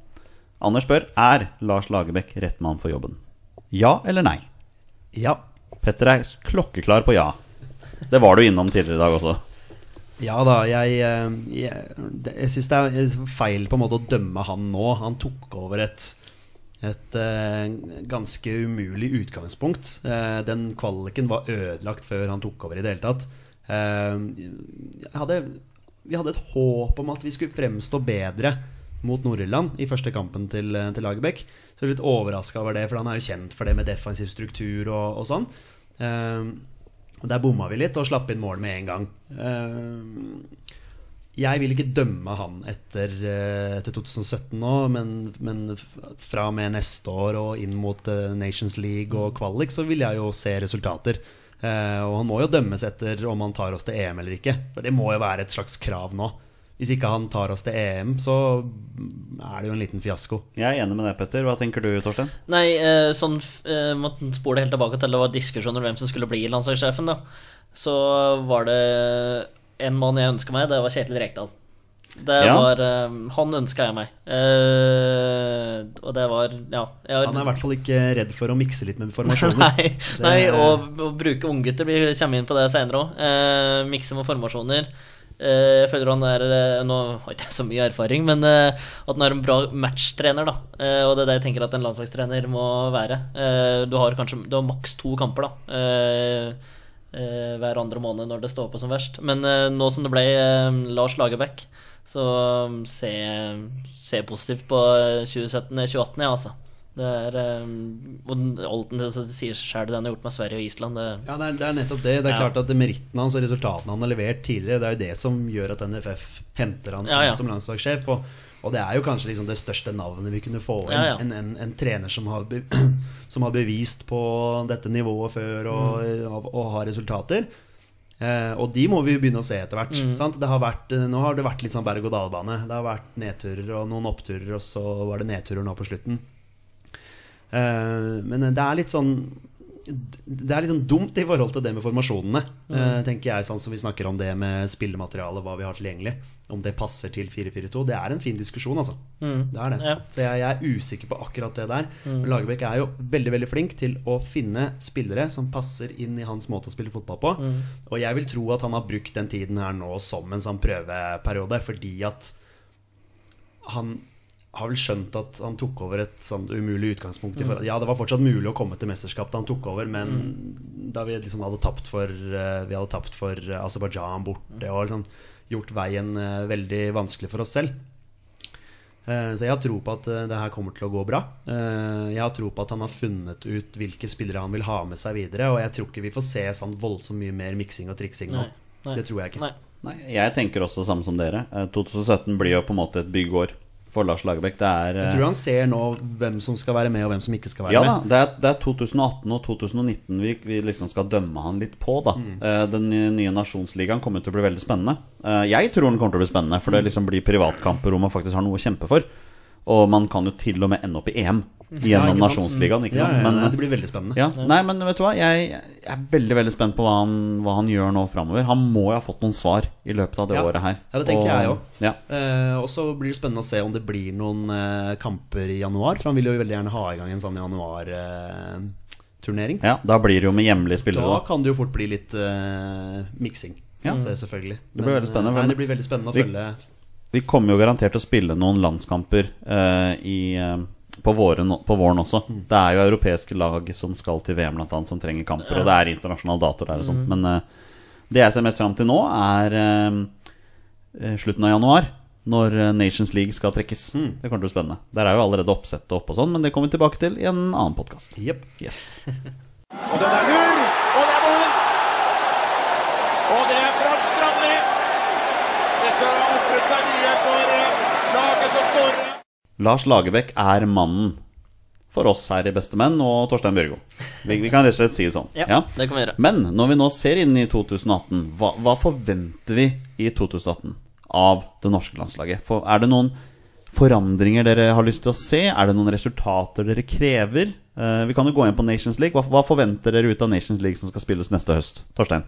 Anders spør Er Lars Lagerbäck rett mann for jobben. Ja eller nei? Ja. Petter er klokkeklar på ja. Det var du innom tidligere i dag også. Ja da, jeg, eh, jeg, jeg syns det er feil på en måte å dømme han nå. Han tok over et, et eh, ganske umulig utgangspunkt. Eh, den kvaliken var ødelagt før han tok over i det hele tatt. Eh, hadde, vi hadde et håp om at vi skulle fremstå bedre mot Nord-Irland i første kampen til, til Lagerbäck. Så jeg er litt overraska over det, for han er jo kjent for det med defensiv struktur og, og sånn. Eh, og Der bomma vi litt og slapp inn mål med en gang. Jeg vil ikke dømme han etter, eh, etter 2017 nå, men, men fra og med neste år og inn mot eh, Nations League og kvalik, så vil jeg jo se resultater. Eh, Og han må jo dømmes etter om han tar oss til EM eller ikke. For det må jo være et slags krav nå. Hvis ikke han tar oss til EM, så er det jo en liten fiasko. Jeg er enig med det, Petter. Hva tenker du, Torstein? Nei, sånn måtte spole helt tilbake til det var diskusjoner om hvem som skulle bli landslagssjefen, da. Så var det en mann jeg ønska meg, det var Kjetil Rekdal. Det Ja. var um, Han ønska jeg meg. Uh, og det var Ja. Jeg har, Han er i hvert fall ikke redd for å mikse litt med formasjoner. Nei, nei og, og bruke unggutter. Vi kommer inn på det seinere òg. Uh, mikse med formasjoner. Uh, jeg føler han er eh, Nå har ikke jeg så mye erfaring, men eh, at han er en bra matchtrener. da eh, Og det er det jeg tenker at en landslagstrener må være. Eh, du har kanskje Du har maks to kamper da eh, eh, hver andre måned når det står på som verst. Men eh, nå som det ble eh, Lars Lagerbäck, så se, se positivt på eh, 2017-2018, ja, altså. Det er det sier seg sjøl, det han har gjort med Sverige og Island. Det, Ja, det er, det er nettopp det. Det er Ja. klart at Meritten hans og resultatene han har levert tidligere, det er jo det som gjør at NFF henter han Ja, ja. som landslagssjef. Og, og det er jo kanskje liksom det største navnet vi kunne få En, Ja, ja. En, en, en trener som har, be, som har bevist på dette nivået før og, Mm. og, og har resultater. Eh, og de må vi begynne å se etter hvert. Mm. Sant? Det har vært, eh, nå har det vært litt sånn berg-og-dal-bane. Det har vært nedturer og noen oppturer, og så var det nedturer nå på slutten. Eh, men det er litt sånn Det er litt sånn dumt i forhold til det med formasjonene. mm. tenker jeg sånn som vi snakker om det med spillemateriale, hva vi har tilgjengelig. Om det passer til 4-4-2. Det er en fin diskusjon, altså. Det er det. Ja. Så jeg, jeg er usikker på akkurat det der. Men Lagerbäck er jo veldig veldig flink til å finne spillere som passer inn i hans måte å spille fotball på. Og jeg vil tro at han har brukt den tiden her nå som en sånn prøveperiode, fordi at han har vel skjønt at han tok over et sånn umulig utgangspunkt. i Ja, det var fortsatt mulig å komme til mesterskap da han tok over, men da vi liksom hadde tapt for eh, Vi hadde tapt for eh, Aserbajdsjan borte og liksom gjort veien eh, veldig vanskelig for oss selv. Eh, Så jeg har tro på at det her kommer til å gå bra. Eh, Jeg har tro på at han har funnet ut hvilke spillere han vil ha med seg videre. Og jeg tror ikke vi får se sånn voldsomt mye mer miksing og triksing nå. Nei, nei. Det tror jeg ikke. Nei. Nei, jeg tenker også det samme som dere. Eh, 2017 blir jo på en måte et byggår for Lars Lagerbäck. Er Jeg eh, tror han ser nå hvem som skal være med, og hvem som ikke skal være Ja da, med. det er, det er 2018 og 2019 vi, vi liksom skal dømme han litt på. da mm. Den nye- nasjonsligaen kommer til å bli veldig spennende. Eh, Jeg tror den kommer til å bli spennende, for det liksom blir privatkamper hvor man faktisk har noe å kjempe for. Og man kan jo til og med ende opp i EM gjennom ja, nasjonsligaen. Ikke Ja, sant? ja, Men, nei, det blir veldig spennende. ja, nei, men vet du hva? Jeg, er veldig veldig spent på hva han, hva han gjør nå framover. Han må jo ha fått noen svar i løpet av det Ja. året her. Ja, det tenker jeg òg. Ja. Eh, og så blir det spennende å se om det blir noen eh, kamper i januar. For han vil jo veldig gjerne ha i gang en sånn januar-turnering. ja, Da blir det jo med hjemlige spillere. da Da. kan det jo fort bli litt eh, miksing. Ja. Så, selvfølgelig. Det blir veldig spennende, Nei, det blir veldig spennende å følge. Vi kommer jo garantert til å spille noen landskamper eh, i, eh, på, våren, på våren også. Mm. Det er jo europeiske lag som skal til VM, blant annet, som trenger kamper. Og det er internasjonal dato der og sånt. Mm. Men eh, det jeg ser mest fram til nå, er eh, eh, slutten av januar. Når eh, Nations League skal trekkes. Mm. Det kommer til å bli spennende. Der er jo allerede oppsettet opp og sånn, men det kommer vi tilbake til i en annen podkast. Yep. Yes. Og den er lur, og det er mål! Og det er Frank Strandli. Dette mye for laget som skårer. Lars Lagerbäck er mannen for oss her i Bestemenn og Torstein Bjørgo. Vi, vi kan rett og slett si det sånn. Ja, det kan vi gjøre. Men når vi nå ser inn i 2018, hva, hva forventer vi i 2018 av det norske landslaget? For, er det noen forandringer dere har lyst til å se? Er det noen resultater dere krever? Uh, vi kan jo gå inn på Nations League. Hva, hva forventer dere ut av Nations League som skal spilles neste høst? Torstein?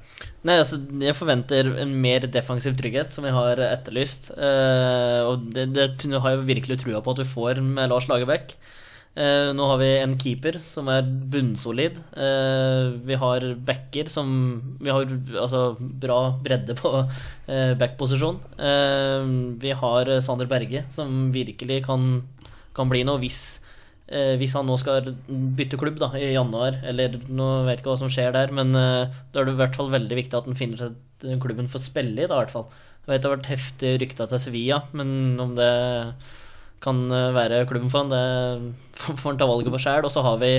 Nei, altså, jeg forventer en mer defensiv trygghet, som vi har etterlyst. Uh, og det, det har jeg virkelig trua på at vi får med Lars Lagerbäck. Eh, nå har vi en keeper som er bunnsolid. Eh, vi har backer som Vi har altså bra bredde på eh, backposisjon. Vi har Sander Berge, som virkelig kan, kan bli noe hvis hvis han nå skal bytte klubb da, i januar, eller nå vet jeg ikke hva som skjer der, men da er det i hvert fall veldig viktig at han finner seg klubben for å spille i, da, i hvert fall. Jeg vet det har vært heftig rykta til Sevilla, men om det kan eh, være klubben for han, det får han ta valget på sjæl. Og så har vi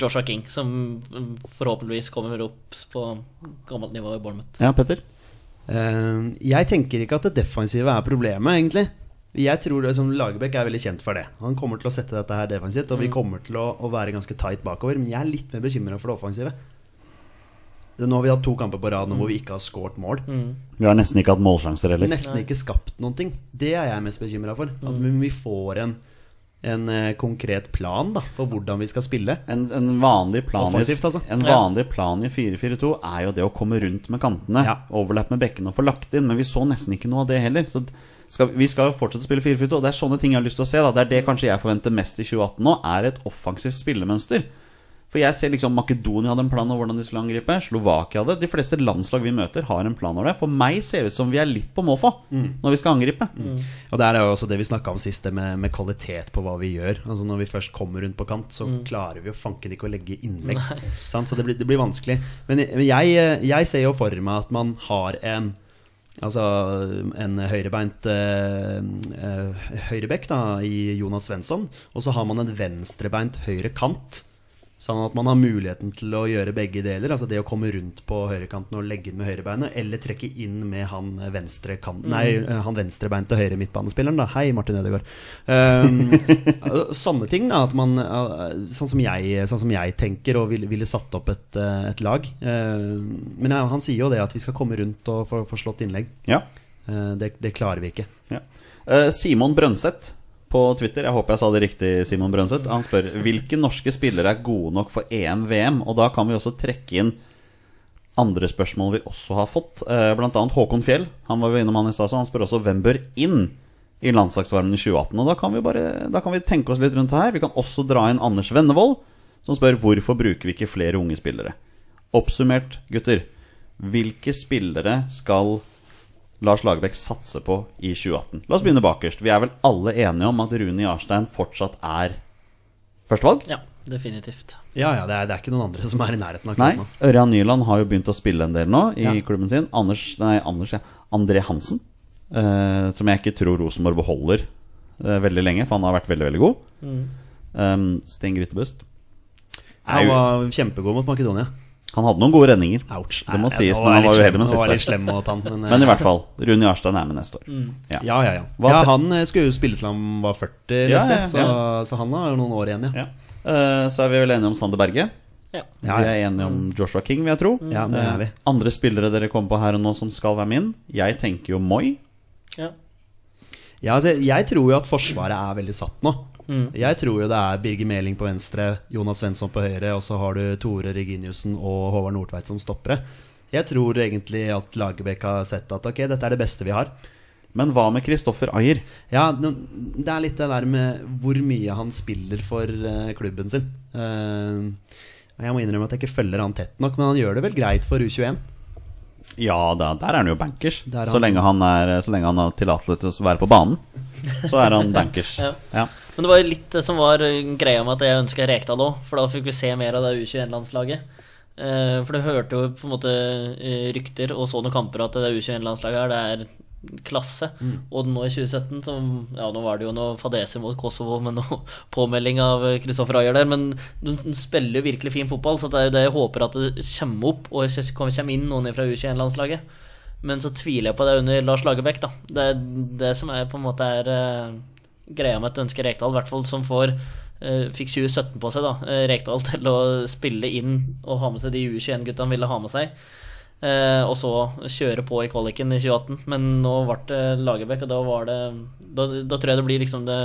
Joshua King, som mm, forhåpentligvis kommer opp på gammelt nivå i Bournemouth. Ja, Petter? Uh, jeg tenker ikke at det defensive er problemet, egentlig. Jeg tror liksom, Lagerbäck er veldig kjent for det. Han kommer til å sette dette her defensivt, og vi kommer til å, å være ganske tight bakover. Men jeg er litt mer bekymra for det offensive. Nå har vi hatt to kamper på rad nå hvor vi ikke har skåret mål. Vi har nesten ikke hatt målsjanser heller. Nesten ikke skapt noen ting. Det er jeg mest bekymra for. At vi- vi får en, en eh, konkret plan da for hvordan vi skal spille. En, en vanlig plan Offensivt, altså. i, En vanlig plan i 4-4-2 er jo det å komme rundt med kantene. Ja. Overlapp med bekkene og få lagt inn. Men vi så nesten ikke noe av det heller. Så skal, vi skal jo fortsette å spille 4-4-2. Og det er sånne ting jeg har lyst til å se. Da. Det er det kanskje jeg forventer mest i 2018 nå, er et offensivt spillemønster. For jeg ser liksom Makedonia hadde en plan over hvordan de skulle angripe. Slovakia hadde. De fleste landslag vi møter, har en plan over det. For meg ser det ut som vi er litt på måfå når vi skal angripe. Og det er jo også det vi snakka om sist, det med, med kvalitet på hva vi gjør. Altså Når vi først kommer rundt på kant, så klarer vi jo fanken ikke å legge innlegg. Sant? Så det blir, det blir vanskelig. Men jeg, jeg ser jo for meg at man har en Altså en høyrebeint eh, eh, høyrebekk da, i Jonas Svensson. Og så har man en venstrebeint høyre kant. Sånn at man har muligheten til å gjøre begge deler. Altså det å komme rundt på høyrekanten og legge inn med høyrebeinet, eller trekke inn med han venstre kant, Nei, han venstrebeinte høyre midtbanespilleren, da. Hei, Martin Ødegaard. Um, sånne ting, da. At man, uh, sånn, som jeg, sånn som jeg tenker og ville, ville satt opp et, et lag. Uh, men ja, han sier jo det at vi skal komme rundt og få, få slått innlegg. Ja. Uh, det, det klarer vi ikke. Ja. Uh, Simon Brønseth på Twitter, jeg håper jeg sa det riktig, Simon Brønseth. Han spør hvilke norske spillere er gode nok for EM-VM. Og da kan vi også trekke inn andre spørsmål vi også har fått. Eh, Blant annet Håkon Fjell. Han var jo innom han i stad, så han spør også hvem bør inn i landslagsvarmen i 2018. Og da kan, vi bare, da kan vi tenke oss litt rundt her. Vi kan også dra inn Anders Vennevold, som spør hvorfor bruker vi ikke flere unge spillere. Oppsummert, gutter. Hvilke spillere skal Lars Lagerbäck satse på i 2018? La oss begynne bakerst. Vi er vel alle enige om at Rune Jarstein fortsatt er førstevalg? Ja, definitivt. Ja, ja, det er, det er ikke noen andre som er i nærheten av klubben Nei, Ørjan Nyland har jo begynt å spille en del nå i Ja. klubben sin. Anders, nei, Anders ja. André Hansen, eh, som jeg ikke tror Rosenborg beholder eh, veldig lenge, for han har vært veldig, veldig god. Um, Sten Grytebust. Han var kjempegod mot Makedonia. Han hadde noen gode redninger. Ouch. Det må Nei, sies, nå men han var uheldig med siste. slem mot han, men, eh, Men i hvert fall, Rune Jarstein er med neste år. Ja. Ja, ja, ja. Hva ja han eh, skulle jo spille til han var 40 Ja, neste, ja, ja. Så, så han har jo noen år igjen, ja. Ja. Eh, Så er vi vel enige om Sander Berge. Ja. Ja, Vi er enige om Joshua King, vil jeg tro. Ja, det er vi. Eh, Andre spillere dere kommer på her og nå som skal være min. Jeg tenker jo Moi. Ja. Ja, altså, jeg tror jo at Forsvaret er veldig satt nå. Jeg tror jo det er Birger Meling på venstre, Jonas Svensson på høyre, og så har du Tore Reginiussen og Håvard Nordtveit som stoppere. Jeg tror egentlig at Lagerbäck har sett at ok, dette er det beste vi har. Men hva med Kristoffer Ayer? Ja, det er litt det der med hvor mye han spiller for eh, klubben sin. Eh, jeg må innrømme at jeg ikke følger han tett nok, men han gjør det vel greit for U21. Ja, da, der er han jo bankers. Der er Så, lenge han er, så lenge han har tillatelse til å være på banen, så er han bankers. Ja. Ja. Men det var litt det som var eh, greia med at jeg ønska Rekdal òg, for da fikk vi se mer av det U21-landslaget. Eh, For det hørte jo på en måte eh, rykter og så noen kamper at det U21-landslaget her, det er klasse. Og nå i 2017 som, Ja, nå var det jo noe fadese mot Kosovo med noe påmelding av Kristoffer Ayer der, men de spiller jo virkelig fin fotball, så det er jo det jeg håper at det kommer opp, og kommer inn noen fra U21-landslaget. Men så tviler jeg på det under Lars Lagerbäck, da. Det er det som er på en måte er greia med et ønske Rekdal, i hvert fall som får eh, fikk 2017 på seg, da. eh, Rekdal til å spille inn og ha med seg de U21-gutta han ville ha med seg. Eh, og så kjøre på i kvaliken i 2018. Men nå ble det Lagerbäck, og da var det da, da tror jeg det blir liksom det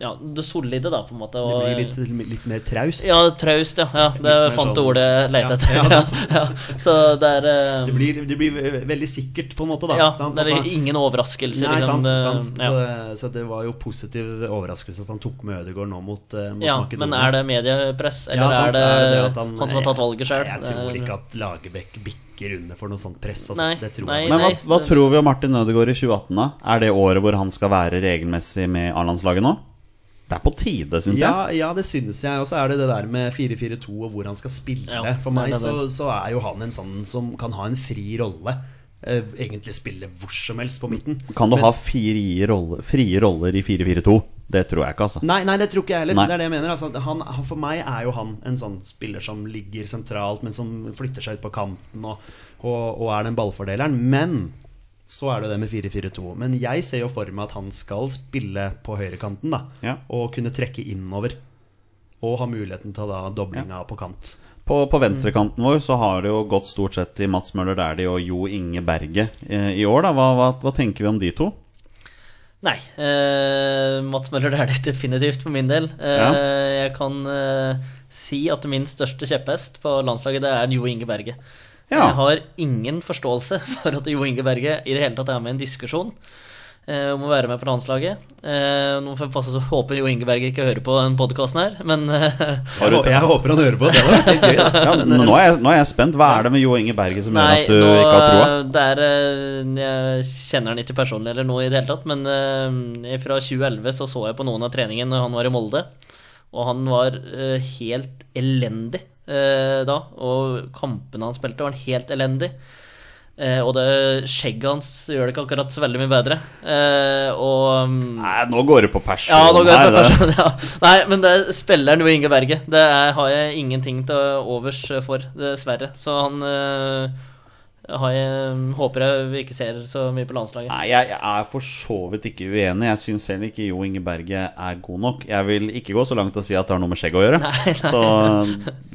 Ja, det solide, da, på en måte. Det blir litt, litt mer traust. Ja, traust, ja. ja det mer fant sånn- ordet jeg lette etter. ja, Så det er eh, Det blir, det blir veldig sikkert, på en måte. da Ja, sant? det er ingen overraskelser. Nei, liksom, sant, sant. ja. Så, det, så det var jo positiv overraskelse at han tok med Ødegaard nå mot, eh, mot Ja, Makedonia. men er det mediepress, eller er, det er, det han, han som har tatt valget sjøl? Jeg tror ikke at Lagerbäck bikker under for noe sånt press. Altså. Nei, det tror nei. jeg Men hva, hva tror vi om Martin Ødegaard i 2018, da? Er det året hvor han skal være regelmessig med A-landslaget nå? Det er på tide, syns Ja, jeg. ja, det synes jeg. Og så er det det der med 4-4-2 og hvor han skal spille. Ja, For det er meg det så, så er jo han en sånn som kan ha en fri rolle. Eh, egentlig spille hvor som helst på midten. Kan du Men- ha frie roller, frie roller i 4-4-2? Det tror jeg ikke, altså. Nei, nei, det tror ikke jeg heller. Nei. Det er det jeg mener. Altså, han, for meg er jo han en sånn spiller som ligger sentralt, men som flytter seg ut på kanten og, og, og er den ballfordeleren. Men så er det det med 4-4-2. Men jeg ser jo for meg at han skal spille på høyrekanten, da. Ja. Og kunne trekke innover. Og ha muligheten til da doblinga på kant. På, på venstrekanten vår så har det jo gått stort sett til Mats Møller Dæhlie og Jo Inge Berge eh, i år. da hva, hva, hva tenker vi om de to? Nei. Eh, Mats Møller det er det definitivt for min del. Eh, Ja. Jeg kan eh, si at min største kjepphest på landslaget det er Jo Inge Berge. Ja. Jeg har ingen forståelse for at Jo Inge Berge i det hele tatt er med i en diskusjon om å være med på landslaget. Eh, nå får jeg passe så håper Jo Ingeberg ikke hører på den podkasten her, men eh, Jeg, håper- jeg håper han hører på. Det var gøy. Ja, nå, er jeg, nå er jeg spent. Hva er det med Jo Ingeberg som Nei, gjør at du nå, ikke har troa? det eh, Jeg kjenner han ikke personlig eller noe i det hele tatt, men eh, fra 2011 så så jeg på noen av treningene når han var i Molde, og han var eh, helt elendig eh, da. Og kampene han spilte, var helt elendig. Eh, og det skjegget hans gjør det ikke akkurat så veldig mye bedre. Eh, og mm, Nei, nå går det på person ja, nå går jeg på det- person, ja. Nei, men det spiller Jo Inge Berge. Det er, har jeg ingenting til overs for, dessverre. Så han har jeg, håper jeg vi ikke ser så mye på landslaget. Nei, jeg, jeg er for så vidt ikke uenig. Jeg syns selv ikke Jo Inge Berge er god nok. Jeg vil ikke gå så langt og si at det har noe med skjegg å gjøre. Så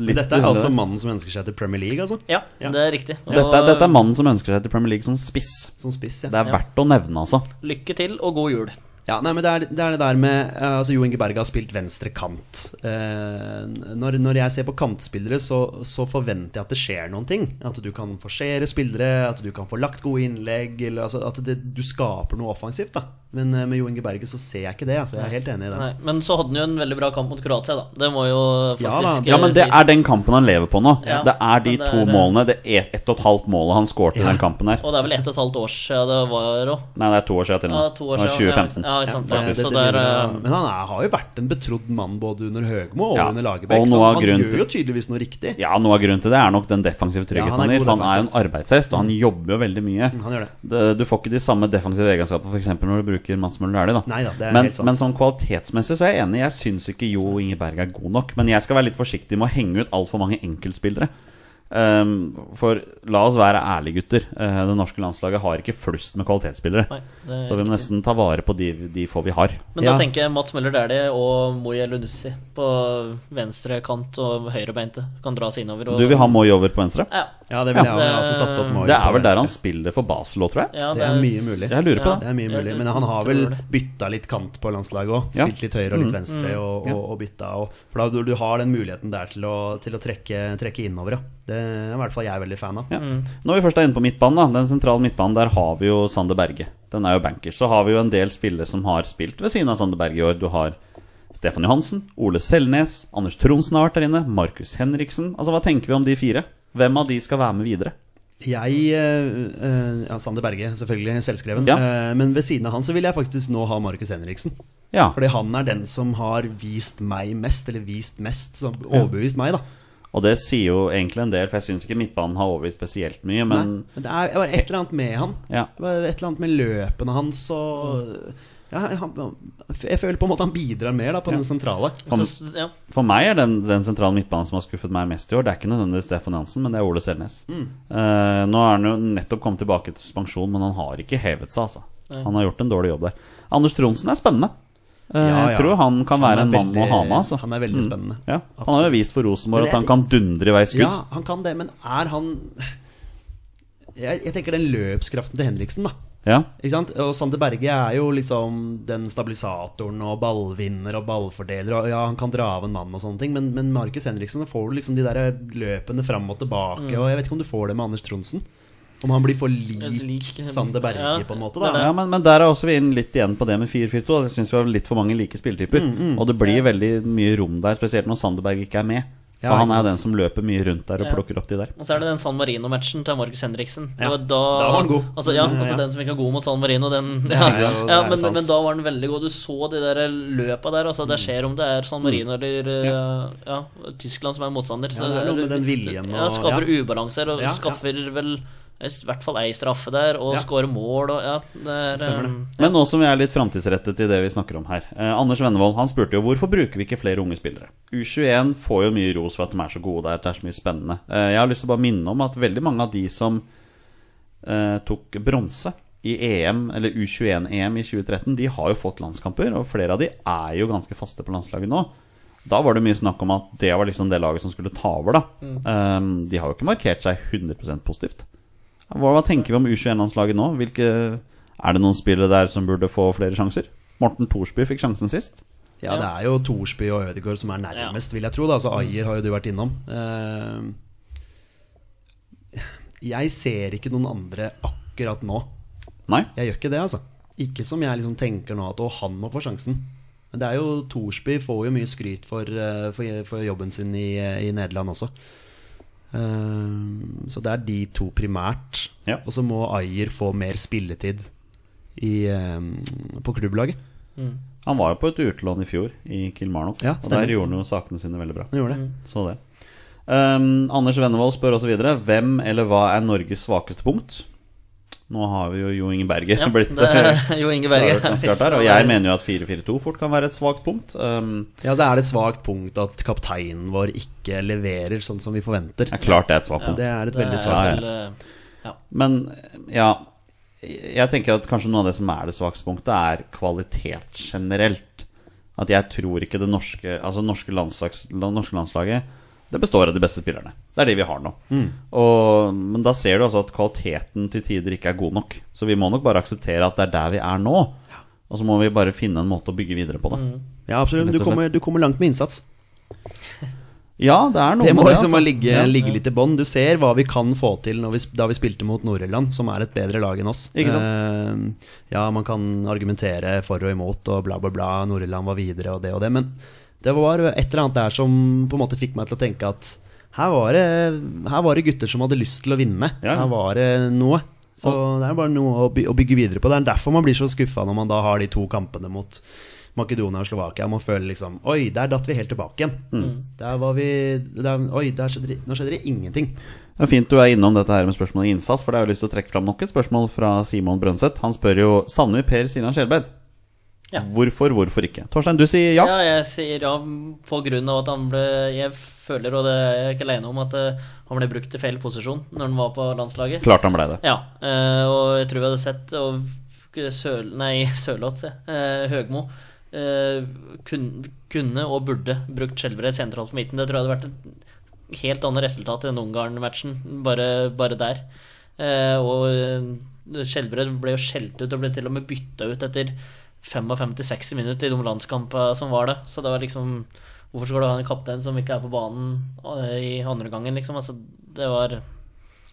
litt Dette er altså mannen som ønsker seg til Premier League, altså. Ja, Ja. det er riktig. Og dette, er- dette er mannen som ønsker seg til Premier League som spiss. Som spiss, ja. Det er verdt å nevne, altså. lykke til og god jul. Ja, nei, men det er det, er det der med eh, Altså Jo Inge Berge har spilt venstre kant. Eh, når, når jeg ser på kantspillere, så, så forventer jeg at det skjer noen ting. At du kan forsere spillere, at du kan få lagt gode innlegg. Eller, altså, at det, du skaper noe offensivt. da Men eh, med Jo Inge Berge så ser jeg ikke det. Altså, jeg er helt enig i det. Nei, men så hadde han jo en veldig bra kamp mot Kroatia, da. Det må jo Ja faktisk da. Ja, men det sies. er den kampen han lever på nå. Ja, det er de det to er- målene. Det er ett og et halvt målet han skårte i Ja. den kampen her. Og det er vel ett og et halvt år siden det var òg. Nei, det er to år siden til nå. Ja, to år siden. 2015. Ja, ja, ikke sant. Det- Ja, det- så det er øh, men han er, har jo vært en betrodd mann både under Høgmo og Ja, under Lagerbäck. Så han grunn... gjør jo tydeligvis noe riktig. Ja, Noe av grunnen til det er nok den defensive tryggheten han han er gir. han er jo en arbeidshest, og han jobber jo veldig mye. Mm, han gjør det. Det- Du får ikke de samme defensive egenskaper For eksempel når du bruker Mats Møller Dæhlie. da. Nei da, det er men, helt sant. men sånn kvalitetsmessig så er jeg enig. Jeg syns ikke Jo Ingeberg er god nok. Men jeg skal være litt forsiktig med å henge ut altfor mange enkeltspillere. Um, for la oss være ærlige, gutter. Eh, det norske landslaget har ikke flust med kvalitetsspillere. Nei, så vi må nesten ta vare på de, de få vi har. Men Ja. da tenker jeg Mats Møller Dæhlie og Moi Elunussi på venstre kant og høyrebeinte kan dras innover. Og, Du vil ha Moi over på venstre? Ja. Ja, det vil jeg Ja. altså satt opp Moi Det er vel der han spiller for Basel òg, tror jeg. Ja, Det er mye mulig. Jeg lurer på det. Det er mye mulig, Men han har vel bytta litt kant på landslaget òg. Ja. Spilt litt høyre og litt Mm. venstre og, og, og bytta. Og, for da du, du har den muligheten der til å, til å trekke, trekke innover, ja. Det er i hvert fall jeg er veldig fan av. Ja. Når vi først er inne på midtbanen, da den sentrale midtbanen, der har vi jo Sander Berge. Den er jo banker. Så har vi jo en del spillere som har spilt ved siden av Sander Berge i år. Du har Stefan Johansen, Ole Selnes, Anders Tronsen har vært der inne, Markus Henriksen. Altså, Hva tenker vi om de fire? Hvem av de skal være med videre? Jeg eh, eh, Ja, Sander Berge, selvfølgelig. Selvskreven. Ja. Eh, men ved siden av han så vil jeg faktisk nå ha Markus Henriksen. Ja, Fordi han er den som har vist meg mest, eller vist mest, overbevist meg, da. Og det sier jo egentlig en del, for jeg syns ikke midtbanen har overbevist spesielt mye, men Nei, det er bare et eller annet med han. Ja. Det var et eller annet med løpene hans og ja, han, Jeg føler på en måte han bidrar mer da på den sentrale. For. For meg er den, den sentrale midtbanen som har skuffet meg mest i år, det er ikke nødvendigvis Stefan Jansen, men det er Ole Selnes. Eh, nå er han jo nettopp kommet tilbake til suspensjon, men han har ikke hevet seg, altså. Han har gjort en dårlig jobb der. Anders Tronsen er spennende. Eh, Ja, ja. Jeg tror han kan Han være er en mann å ha med, altså. Han er veldig spennende. Ja, han har jo vist for Rosenborg at han kan dundre i vei skudd. Ja, han kan det, men er han jeg, jeg tenker den løpskraften til Henriksen, da. Ja. Og Sander Berge er jo liksom den stabilisatoren og ballvinner og ballfordeler. Og ja, han kan dra av en mann og sånne ting, men, men Markus Henriksen får du liksom de der løpene fram og tilbake. Og jeg vet ikke om du får det med Anders Tronsen. Om han blir for lik, Lik- Sander Berge, Ja, på en måte. da Ja, men, men der er også vi inn litt igjen på det med 4-4-2. Jeg syns vi har litt for mange like spilletyper. Mm, Og det blir veldig mye rom der, spesielt når Sanderberg ikke er med. For Ja, han er jo den som løper mye rundt der og Ja. plukker opp de der. Og så er det den San Marino-matchen til Markus Henriksen. Ja, da, da var han god. Altså, ja, Ja, altså ja. Den som ikke er god mot San Marino, den Ja, Ja, ja, ja, er men, men da var han veldig god. Du så de der løpa der. Altså, det skjer om det er San Marino eller uh, ja, Tyskland som er motstander. Ja, det er noe med den viljen Ja, og- skaper ja. ubalanser og Ja, ja. skaffer vel i hvert fall ei straffe der, og Ja. skårer mål og ja, det er, Stemmer det. Ja. Men nå som vi er litt framtidsrettet i det vi snakker om her. Eh, Anders Vennevold han spurte jo hvorfor bruker vi ikke flere unge spillere. U21 får jo mye ros for at de er så gode der, det er så mye spennende. Eh, jeg har lyst til å bare minne om at veldig mange av de som eh, tok bronse i EM, eller U21-EM i 2013, de har jo fått landskamper, og flere av de er jo ganske faste på landslaget nå. Da var det mye snakk om at det var liksom det laget som skulle ta over, da. Eh, de har jo ikke markert seg 100% positivt. Hva, hva tenker vi om U21-landslaget nå? Hvilke, er det noen spillere der som burde få flere sjanser? Morten Thorsby fikk sjansen sist. Ja, det er jo Thorsby og Ødegaard som er nærmest, vil jeg tro. da Altså Ayer har jo du vært innom. Eh, jeg ser ikke noen andre akkurat nå. Nei? Jeg gjør ikke det, altså. Ikke som jeg liksom tenker nå at å, han må få sjansen. Men det er jo Thorsby får jo mye skryt for, eh, for, for jobben sin i, i Nederland også. Eh, så det er de to primært. Ja. Og så må Ayer få mer spilletid i, eh, på klubblaget. Han var jo på et utlån i fjor, i Kilmarnock. Ja, og der gjorde han jo sakene sine veldig bra. Det. Så det. Um, Anders Vennevold spør også videre Hvem eller hva er Norges svakeste punkt? Nå har vi jo Jo Inge Berge ja, blitt det er Jo Inge Berge. her, Og jeg mener jo at 4-4-2 fort kan være et svakt punkt. Um, Ja, så er det et svakt punkt at kapteinen vår ikke leverer sånn som vi forventer. det er klart det er et svakt punkt. Det er et veldig Det punkt. svakt ja, eh, ja. Men ja Jeg tenker at kanskje noe av det som er det svakeste punktet, er kvalitet generelt. At jeg tror ikke det norske Altså norske, landslags, norske landslaget Det består av de beste spillerne. Det er de vi har nå. Og, men da ser du altså at kvaliteten til tider ikke er god nok. Så vi må nok bare akseptere at det er der vi er nå. Og så må vi bare finne en måte å bygge videre på det. Ja, absolutt. Du kommer, du kommer langt med innsats. Ja, det er noe Det må med liksom altså. ligge, Ja. ligge litt i bånn. Du ser hva vi kan få til når vi, da vi spilte mot Nord-Irland, som er et bedre lag enn oss. Ikke Eh, ja, man kan argumentere for og imot og bla, bla, bla. Nord-Irland var videre og det og det. Men det var et eller annet der som på en måte fikk meg til å tenke at her var det, her var det gutter som hadde lyst til å vinne. Ja. Her var det noe. Så det er bare noe å, by å bygge videre på. Det er derfor man blir så skuffa når man da har de to kampene mot Makedonia og Slovakia. Man føler liksom Oi, der datt vi helt tilbake igjen. Mm. Der var vi der, Oi, der skjedde, nå skjedde det ingenting. Det er fint du er innom dette her med spørsmålet innsats, for det har jeg lyst til å trekke fram nok et spørsmål fra Simon Brønseth. Han spør jo savner vi Per Sinan Skjelbreid. Ja. Hvorfor, hvorfor ikke? Torstein, du sier ja. Ja, jeg sier ja på grunn av at han ble Jeg føler, og det er jeg ikke alene om, at eh, han ble brukt i feil posisjon når han var på landslaget. Klart han ble det. Ja, eh, og jeg tror vi hadde sett og Søl, Nei, Sørloth, se. Eh, Høgmo. Eh, kunne og burde brukt Skjelbred sentralt på midten. Det tror jeg hadde vært et helt annet resultat i den Ungarn-matchen, bare, bare der. Eh, og Skjelbred ble jo skjelt ut og ble til og med bytta ut etter 55-60 minutter i de landskampene som var det. Så det var liksom Hvorfor skal du ha en kaptein som ikke er på banen eh, i andre gangen, liksom? Altså, det var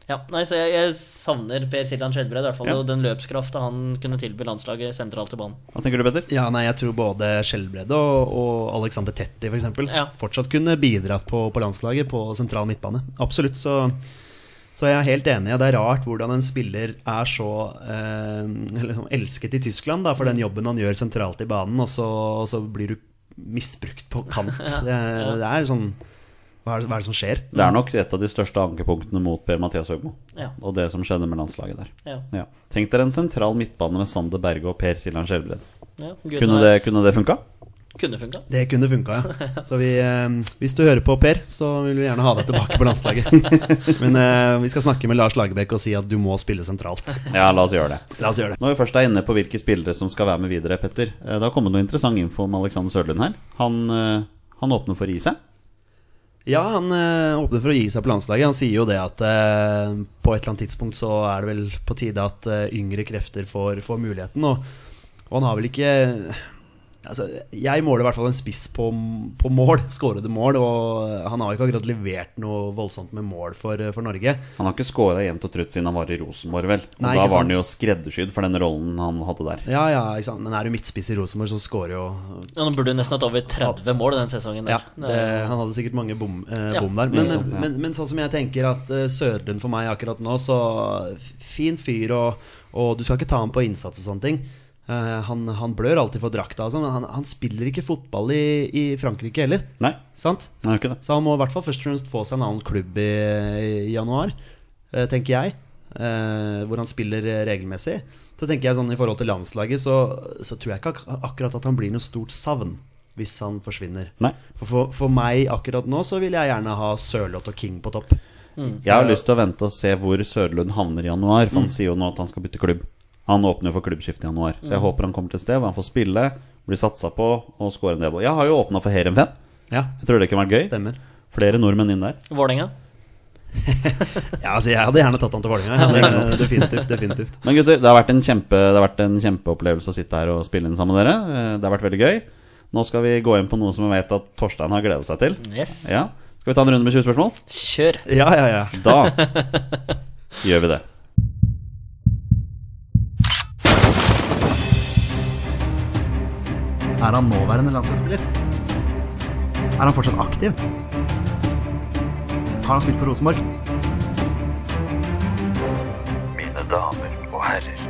ja, nei, så jeg, jeg savner Per Siljan Skjelbred, i hvert fall. Ja. Og den løpskrafta han kunne tilby landslaget sentralt i banen. Hva tenker du, Petter? Ja, nei, jeg tror både Skjelbred og, og Alexander Tetti for eksempel, Ja. fortsatt kunne bidratt på, på landslaget på sentral midtbane. Absolutt. Så, så jeg er helt enig. og Det er rart hvordan en spiller er så eh, liksom elsket i Tyskland da, for den jobben han gjør sentralt i banen, og så, og så blir du misbrukt på kant. Det, det er sånn hva er, det, hva er det som skjer? Det er nok et av de største ankepunktene mot Per-Mathias Høgmo. Ja. Og det som skjedde med landslaget der. Ja. Ja. Tenk dere en sentral midtbane med Sander Berge og Per Siljan Skjelbred. Ja, Kunne det, kunne det funka? Kunne funka. Det kunne funka, ja. Så vi, eh, hvis du hører på, Per, så vil vi gjerne ha deg tilbake på landslaget. Men eh, vi skal snakke med Lars Lagerbäck og si at du må spille sentralt. Ja, la oss gjøre det. La oss gjøre det. Når vi først er inne på hvilke spillere som skal være med videre, Petter. eh, Det har kommet noe interessant info om Alexander Sørlund her. Han, eh, han åpner for å gi seg. Ja, han eh, åpner for å gi seg på landslaget. Han sier jo det at eh, på et eller annet tidspunkt så er det vel på tide at eh, yngre krefter får, får muligheten. Og, og han har vel ikke Altså, jeg måler i hvert fall en spiss på, på mål, skårede mål, og han har ikke akkurat levert noe voldsomt med mål for, for Norge. Han har ikke skåra jevnt og trutt siden han var i Rosenborg, vel. Og Nei, da var han jo skreddersydd for den rollen han hadde der. Ja, ja, ikke sant? men er du midtspiss i Rosenborg, så skårer jo Ja, Nå burde du nesten hatt over 30 mål den sesongen. Ja, det, han hadde sikkert mange bom, eh, Ja, bom der. Men, sant, ja. men, men sånn som jeg tenker at uh, Sørlund for meg akkurat nå, så fin fyr, og, og du skal ikke ta ham på innsats og sånne ting. Eh, han, han blør alltid for drakta, sånn, men han, han spiller ikke fotball i, i Frankrike heller. Nei, Sant? Nei, ikke det. Så han må i hvert fall først og fremst få seg en annen klubb i, i januar, eh, tenker jeg. eh, hvor han spiller regelmessig. Så tenker jeg sånn I forhold til landslaget så, så tror jeg ikke ak akkurat at han blir noe stort savn hvis han forsvinner. Nei. For, for, for meg akkurat nå så vil jeg gjerne ha Sørloth og King på topp. Jeg har lyst til å vente og se hvor Sørlund havner i januar, for han Mm. sier jo nå at han skal bytte klubb. Han åpner jo for klubbskifte i januar, så jeg håper han kommer til et sted hvor han får spille, blir satsa på og score en del. Jeg har jo åpna for Heerenveen. Ja, Jeg tror det kunne vært gøy. stemmer. Flere nordmenn inn der. Vålerenga. Ja, altså Jeg hadde gjerne tatt han til Vålerenga. Definitivt. definitivt Men gutter, det har vært en, kjempe, det har vært en kjempeopplevelse å sitte her og spille inn sammen med dere. Eh, Det har vært veldig gøy. Nå skal vi gå inn på noe som jeg vet at Torstein har gledet seg til. Yes. Ja. Skal vi ta en runde med 20 spørsmål? Kjør. Ja, ja, ja. Da gjør vi det. Er han nåværende landslagsspiller? Er han fortsatt aktiv? Har han spilt for Rosenborg? Mine damer og herrer,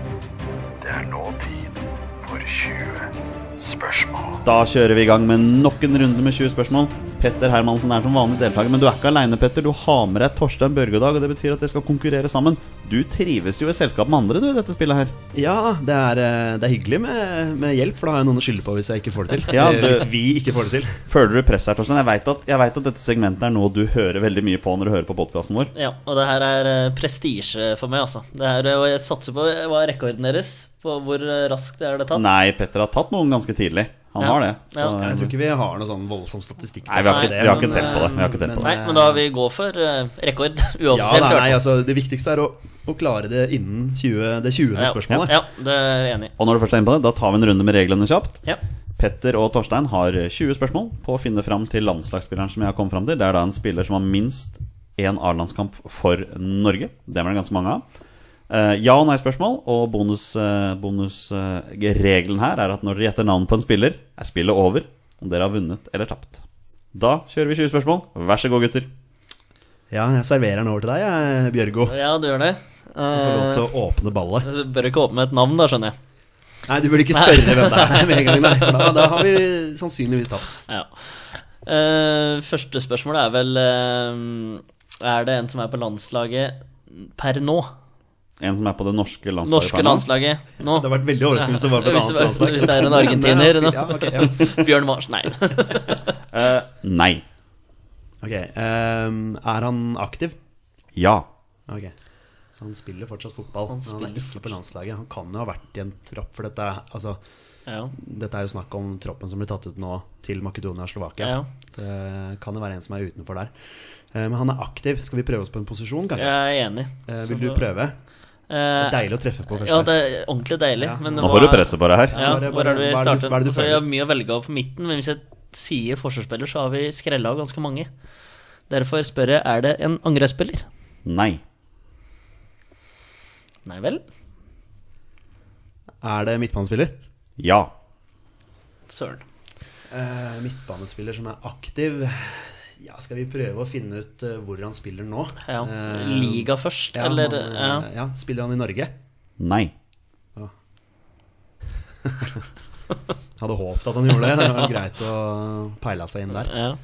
det er nå tid for 20 spørsmål. Da kjører vi i gang med nok en runde med 20 spørsmål. Petter Hermansen er som vanlig deltaker, men du er ikke aleine, Petter. Du har med deg Torstein Børgedag, og det betyr at dere skal konkurrere sammen. Du trives jo i selskap med andre, du, i dette spillet her. Ja, det er, eh, det er hyggelig med, med hjelp, for da har jeg noen å skylde på hvis jeg ikke får det til. Ja, du, Hvis vi ikke får det til. Føler du press her, Torstein? Jeg veit at, vet at dette segmentet er noe du hører veldig mye på når du hører på podkasten vår. Ja, og det her er eh, prestisje for meg, altså. Det her, og jeg satser på Hva er rekorden deres? På hvor raskt er det tatt? Nei, Petter har tatt noen ganske tidlig. Han Ja. har det. Så, Ja. Jeg tror ikke vi har noe sånn voldsom statistikk. Nei, vi har ikke, Nei, vi har ikke men, telt på det. Vi har ikke telt på det. Nei, men da vil vi gå for uh, rekord. Ja, nei, altså, Det viktigste er å, å klare det innen 20, det 20. ja, spørsmålet. Ja, ja, det er jeg enig i. Og når du først er inne på det, da tar vi en runde med reglene kjapt. Ja. Petter og Torstein har 20 spørsmål på å finne fram til landslagsspilleren som jeg har kommet fram til. Det er da en spiller som har minst én A-landskamp for Norge. Det var det ganske mange av. Eh, ja- og nei-spørsmål, og bonusregelen bonus, eh, her er at når dere gjetter navnet på en spiller, er spillet over om dere har vunnet eller tapt. Da kjører vi 20 spørsmål. Vær så god, gutter. Ja, jeg serverer den over til deg, jeg, Bjørgo. ja, du gjør det. Du Får lov til å åpne ballet. du bør ikke åpne et navn, da, skjønner jeg. Nei, du burde ikke spørre hvem det er med en gang. Nei. for Da, da har vi sannsynligvis tapt. Ja. Eh, første spørsmål er vel eh, Er det en som er på landslaget per nå? En som er på det norske landslaget. Norske landslaget nå? Det hadde vært veldig overraskende hvis det var på et annet landslag. hvis det er en argentiner. Ja, okay, ja. Bjørn Mars? Nei. uh, nei. Ok, ehm, Er han aktiv? Ja. Ok Så han spiller fortsatt fotball. Han men han spiller er ikke på landslaget. Han kan jo ha vært i en tropp, for dette er, altså, Ja. dette er jo snakk om troppen som blir tatt ut nå til Makedonia og Slovakia. Ja. Så det kan det være en som er utenfor der. Eh, Men han er aktiv. Skal vi prøve oss på en posisjon, kanskje? Jeg er enig. Eh, Så Vil du da- prøve? Det Eh, er deilig å treffe på først. Ja, det er ordentlig deilig. Ja. Men Nå får du presset på deg her. Ja, hvor er det vi hva er det du- starter? hva er det du Altså, jeg har mye å velge av på midten, men hvis jeg sier forsvarsspiller, så har vi skrella av ganske mange. Derfor spør jeg er det en angrepsspiller. Nei. Nei vel? Er det midtbanespiller? Ja. Søren. Eh, midtbanespiller som er aktiv Ja, skal vi prøve å finne ut eh, hvor han spiller nå? Ja. Eh, Liga først, ja, eller han, ja. eh, ja, Spiller han i Norge? Nei. Hadde håpet at han gjorde det. Det var greit å peile seg inn der. ja.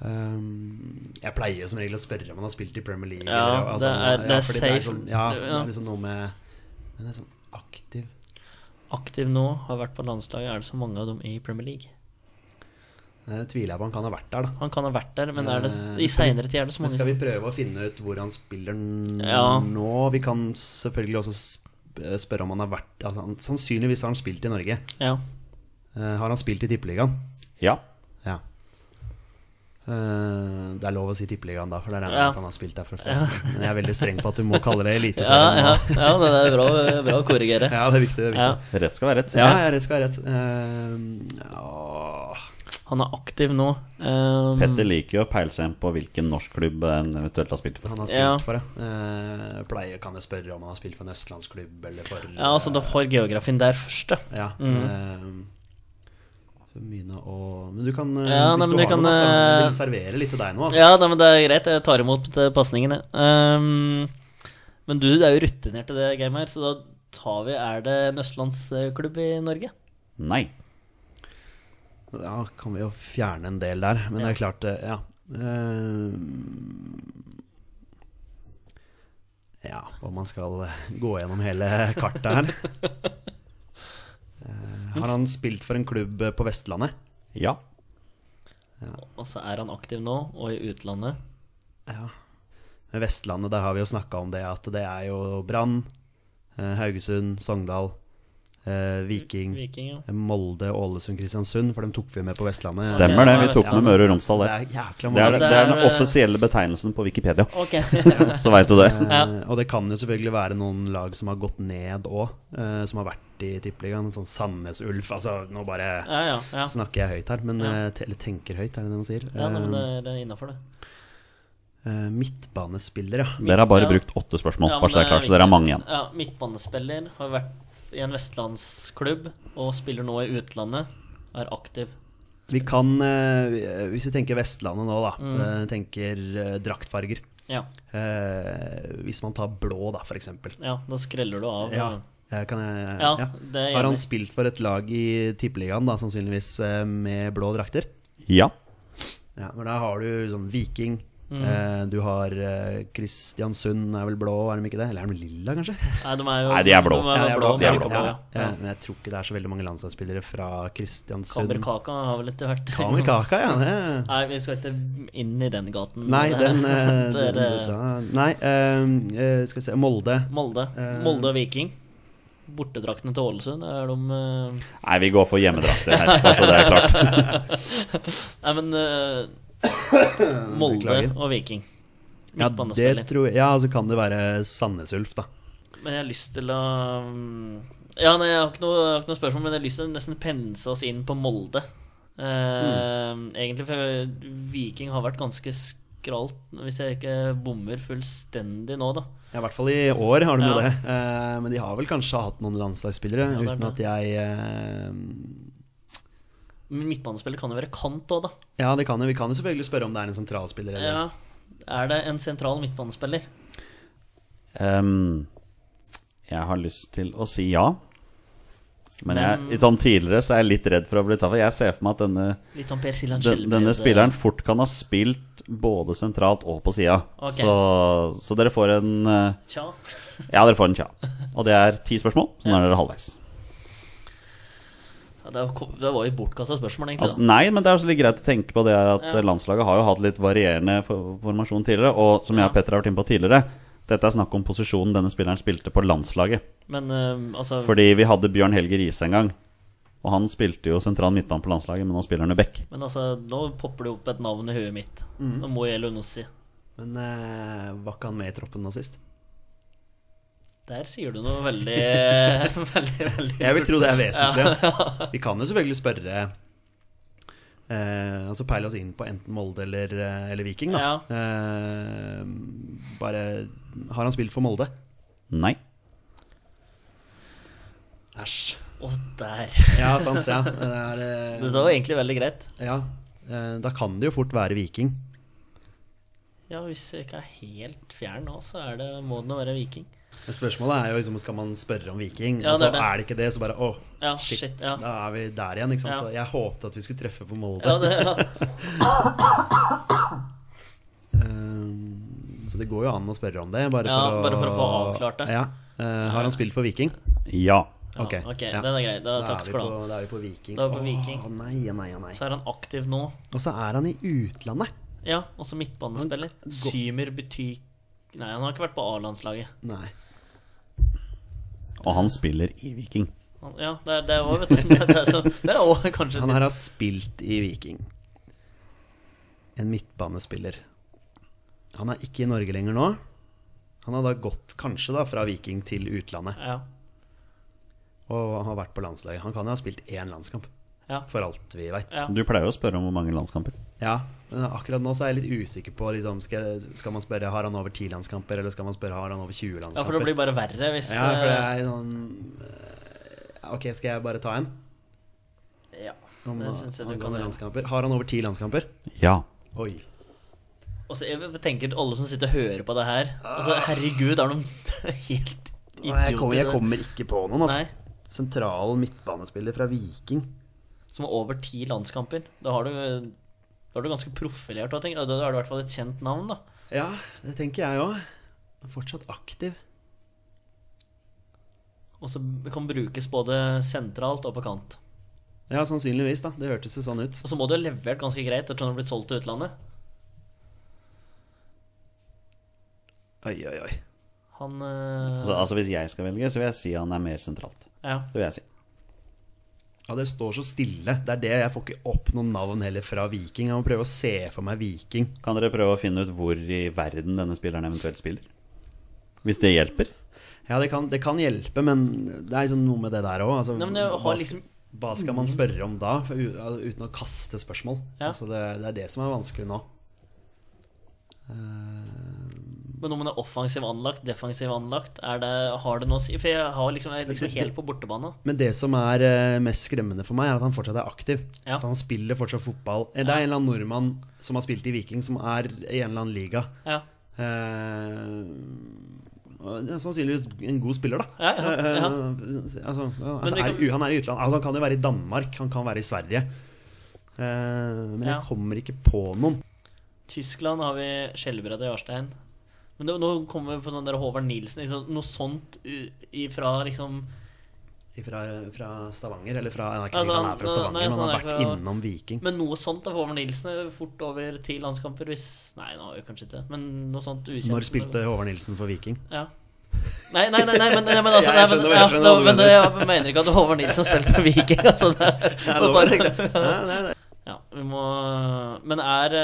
Um, jeg pleier som regel å spørre om han har spilt i Premier League. Ja, eller, altså, det er- det er fordi safe. sånn, ja, det er liksom noe med Men det er sånn aktiv Aktiv nå, har vært på landslaget. Er det så mange av dem i Premier League? Det tviler jeg på han kan ha vært der, da. Han kan ha vært der, men er det, Eh, i seinere tid er det så Men mange skal vi prøve å finne ut hvor han spiller Ja. nå? Vi kan selvfølgelig også spørre om han har vært altså, Sannsynligvis har han spilt i Norge. Ja. Eh, har han spilt i Tippeligaen? Ja. Ja. Eh, det er lov å si Tippeligaen da, for det regner jeg Ja. med at han har spilt der fra før. Men jeg er veldig streng på at du må kalle det Ja, Eliteserien. ja, ja, det er bra, bra å korrigere. Ja, det er viktig. Det er Ja. viktig. Rett skal være rett. Ja, ja, rett skal være rett. Uh. Han er aktiv nå. Um, Petter liker jo å peile seg inn på hvilken norsk klubb en eventuelt har spilt for. han har spilt Ja. for det. Eh, pleier kan jeg spørre om han har spilt for en østlandsklubb eller for Ja, altså Da får geografien der først. Ja. Mm. eh, og Men du kan eh, Ja, Hvis nei, du men vi har kan, noe, altså, eh, vil servere litt til deg nå. Altså. Ja, nei, men det er greit. Jeg tar imot pasningen, jeg. Um, men du er jo rutinert i det gamet her, så da tar vi Er det en østlandsklubb i Norge? Nei. Ja, kan vi jo fjerne en del der. Men det er klart, eh, ja. Eh, ja, om man skal gå gjennom hele kartet her. Eh, har han spilt for en klubb på Vestlandet? Ja. Og så er han aktiv nå, og i utlandet. Ja. Med Vestlandet, der har vi jo snakka om det at det er jo Brann, Haugesund, Sogndal, eh, Viking, Viking, ja. Molde, Ålesund, Kristiansund, for dem tok vi med på Vestlandet. Stemmer det. Vi tok med Møre og Romsdal Det er Det er, det er den er- offisielle betegnelsen på Wikipedia. Okay. Så veit du det. Eh, og det kan jo selvfølgelig være noen lag som har gått ned òg, som har vært i Tippeligaen. Sånn Sandnes Ulf. Altså, nå bare Ja, ja. ja. snakker jeg høyt her, men Ja. eh, Eller tenker høyt, er det det man sier? ja nei, men det Eh, det er innafor, det. eh, midtbanespiller, ja. Dere har bare Ja. brukt åtte spørsmål, Ja, bare så det er klart, så dere har mange igjen. Ja, Midtbanespiller har vært i en vestlandsklubb og spiller nå i utlandet. Er aktiv. Vi kan, eh, hvis vi tenker Vestlandet nå, da. Mm. eh, tenker eh, draktfarger. Ja, Eh, hvis man tar blå, da, for eksempel. ja da skreller du av. Ja, kan jeg, Ja, ja. det er Har han spilt for et lag i Tippeligaen, da, sannsynligvis med blå drakter? Ja. Ja, men der har du sånn Viking. Mm. Eh, du har eh, Kristiansund, er vel blå, er de ikke det? Eller er de lilla, kanskje? Nei, de er jo Nei, de er blå. De er er blå, blå, de er blå, ja. Ja, men jeg tror ikke det er så veldig mange landslagsspillere fra Kristiansund. Kamerkaka har vel etter hvert Kamerkaka, ja. Det. Nei, vi skal ikke inn i den gaten. Nei, den, eh, den da, Nei, eh, skal vi se Molde. Molde. Molde og Viking. Bortedraktene til Ålesund, er de uh... Nei, vi går for hjemmedrakter her, bare så det er klart. Nei, men eh, Molde og Viking. Ja, det tror jeg, ja, altså kan det være Sandnes Ulf, da. Men jeg har lyst til å mm, Ja, nei, jeg har ikke noe, har ikke noe spørsmål, men jeg har lyst til å nesten pense oss inn på Molde. Eh, Egentlig, for Viking har vært ganske skralt, hvis jeg ikke bommer fullstendig nå, da. Ja, I hvert fall i år har de Ja. det. Uh, men de har vel kanskje hatt noen landslagsspillere, Ja, uten at jeg Men midtbanespiller kan jo være kant òg, da. Ja, det kan jo. Vi kan jo selvfølgelig spørre om det er en sentralspiller. Eller. Ja. Er det en sentral midtbanespiller? Um, jeg har lyst til å si ja. Men jeg, sånn tidligere så er jeg litt redd for å bli tatt. Jeg ser for meg at denne, sånn den, denne eh, spilleren fort kan ha spilt både sentralt og på sida. Okay. Så, så dere får en eh, Tja. Ja, dere får en tja. Og det er ti spørsmål, så nå er dere halvveis. Ja, det, var, det var jo bortkasta spørsmål, egentlig. Altså, nei, men det er også litt greit å tenke på det er at Ja. landslaget har jo hatt litt varierende formasjon tidligere. Og som jeg og Petter har vært inne på tidligere, dette er snakk om posisjonen denne spilleren spilte på landslaget. Men uh, altså Fordi vi hadde Bjørn Helge Riise en gang. Og han spilte jo sentral midtbane på landslaget, men nå spiller han jo back. Men altså, nå popper det opp et navn i huet mitt. Mm. Mo Elunossi. Men uh, var ikke han med i troppen nå sist? Der sier du noe veldig Veldig, veldig Jeg vil tro det er vesentlig. Vi kan jo selvfølgelig spørre eh, Altså peile oss inn på enten Molde eller, eh, eller Viking, da. Ja. Eh, bare Har han spilt for Molde? Nei. Æsj. Å, der. Ja, sant. Ja. Det er, eh, Det var egentlig veldig greit. ja. Eh, da kan det jo fort være Viking. Ja, hvis jeg ikke er helt fjern nå, så er det, må det nå være Viking. Men spørsmålet er jo liksom Skal man spørre om Viking? Ja, og så det er er, det. det ikke det, så bare åh, Ja, shit. shit, ja. Da er vi der igjen. Ikke sant? Ja. Så jeg håpet at vi skulle treffe på Molde. Ja, det, ja. Eh, så det går jo an å spørre om det. Bare, Ja, for, å, bare for å få avklart det. Ja. Eh, har han spilt for Viking? Ja. Ja, Ok, okay ja. den er grei. Da, Da er, på, da er vi på Viking. Da er vi på Viking. Åh, nei, nei, nei. Så er han aktiv nå. Og så er han i utlandet. Ja, også midtbanespiller. Han- Symer betyr Nei, han har ikke vært på A-landslaget. Nei. Og han spiller i Viking. Han- Ja, det det var, vet du, det så, det er også kanskje Han her har spilt i Viking. En midtbanespiller. Han er ikke i Norge lenger nå. Han har da gått kanskje da fra Viking til utlandet Ja, og har vært på landslaget. Han kan jo ha spilt én landskamp, ja. for alt vi veit. Ja. Du pleier jo å spørre om hvor mange landskamper. Ja, men akkurat nå så er jeg litt usikker på liksom, skal, skal man spørre har han over 10 landskamper, eller skal man spørre har han over 20 landskamper? ja, for det blir bare verre hvis Ja, for det er sånn Ok, skal jeg bare ta en? Ja, Om det syns jeg du kan landskamper. Har han over 10 landskamper? Ja. Oi. Og så jeg tenker alle som sitter og hører på det her Altså, herregud, er noen helt Nei, jeg, kommer, jeg kommer ikke på noen, altså. Nei. Sentral midtbanespiller fra Viking. Som har over ti landskamper? Da har du, da har du ganske profilert. Da, da er du i hvert fall et kjent navn, da. Ja, det tenker jeg òg. Fortsatt aktiv. Og så kan brukes både sentralt og på kant. Ja, sannsynligvis, da. Det hørtes jo sånn ut. Og så må du ha levert ganske greit etter at du har blitt solgt til utlandet. Oi, oi, oi. Han eh, Altså, altså Hvis jeg skal velge, så vil jeg si han er mer sentralt. Ja. Det vil jeg si. Ja, det står så stille. Det er det. Jeg får ikke opp noen navn heller fra Viking. Jeg må prøve å se for meg Viking. Kan dere prøve å finne ut hvor i verden denne spilleren eventuelt spiller? Hvis det hjelper? Ja, det kan, det kan hjelpe, men det er liksom noe med det der òg. Altså, hva, liksom skal, hva skal man spørre om da, for, uten å kaste spørsmål? Ja. Altså, det, det er det som er vanskelig nå. Men om med er offensiv anlagt, defensiv anlagt, er det, har det noe å si? For jeg har liksom, jeg er liksom helt på bortebane. Men det som er eh, mest skremmende for meg, er at han fortsatt er aktiv. Ja. At han spiller fortsatt fotball. Eh, Det er en eller annen nordmann som har spilt i Viking, som er i en eller annen liga. Ja. Eh, sannsynligvis en god spiller, da. Ja, ja, ja. Altså, altså, ja, er, han er i utlandet. Altså, han kan jo være i Danmark, han kan være i Sverige. Uh, men jeg kommer ikke på noen. Tyskland har vi Skjelbred og Jarstein. Men det, nå kommer vi på sånn der Håvard Nilsen. Liksom, noe sånt ifra liksom Fra, fra Stavanger, eller fra Jeg er ikke Altså, sikker han er fra Stavanger, nei, men han har er vært fra- innom Viking. Men noe sånt av Håvard Nilsen er fort over ti landskamper hvis Nei, nå har kanskje ikke Men noe sånt ukjent. Når spilte Håvard Nilsen for Viking? Ja. Nei, nei, nei, nei men, nei, men altså Ja, jeg skjønner jeg skjønner men mener. jeg mener ikke at Håvard Nilsen spilte for Viking. Altså, det, nei, det bare- Nei, nei, nei. Ja, vi må Men er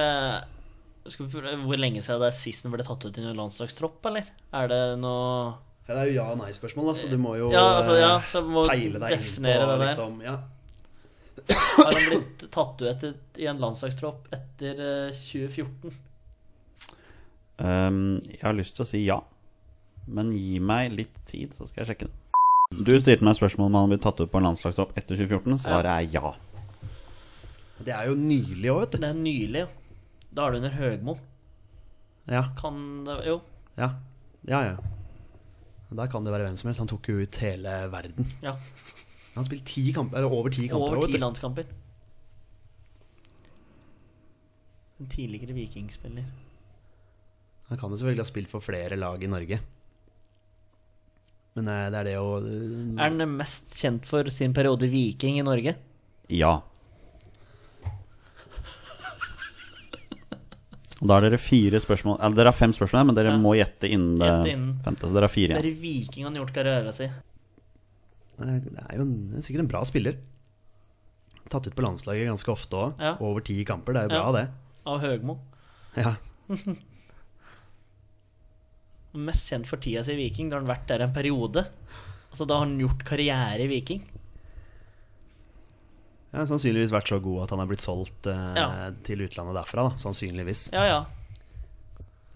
Hvor lenge siden det er sist den ble tatt ut i noen landslagstropp, eller? Er det noe Ja, det er jo ja- og nei-spørsmål, da, så du må jo Ja, altså, ja, eh, så må peile deg inn definere på det der. liksom ja. Har han blitt tatt ut etter, i en landslagstropp etter eh, 2014? Ehm, jeg har lyst til å si ja, men gi meg litt tid, så skal jeg sjekke det. Du stilte meg spørsmål om han ble tatt ut på en landslagstropp etter 2014. Svaret er ja. Det er jo nylig òg, vet du. Det er nylig. Da er det under Høgmo. Ja, Kan det Jo. ja, ja, ja. Der kan det være hvem som helst. Han tok jo ut hele verden. Ja. Han har spilt ti kamper, eller over ti kamper. Over ti landskamper. En tidligere vikingspiller. Han kan jo selvfølgelig ha spilt for flere lag i Norge. Men eh, det er det å Er han mest kjent for sin periode Viking i Norge? Ja. Og Da har dere fire spørsmål Eller dere har fem spørsmål, men dere Ja. må gjette innen det femte. Så dere har fire Det igjen. i Viking han har gjort karrieren sin. Det er- jo en, er sikkert en bra spiller. Tatt ut på landslaget ganske ofte òg. Ja. Over ti kamper. Det er jo bra, Ja. det. Av Høgmo. Ja. Mest kjent for tida si i Viking. Da har han vært der en periode. Altså Da har han gjort karriere i Viking. Ja, sannsynligvis vært så god at han er blitt solgt eh, Ja. til utlandet derfra. da Sannsynligvis. Ja, ja.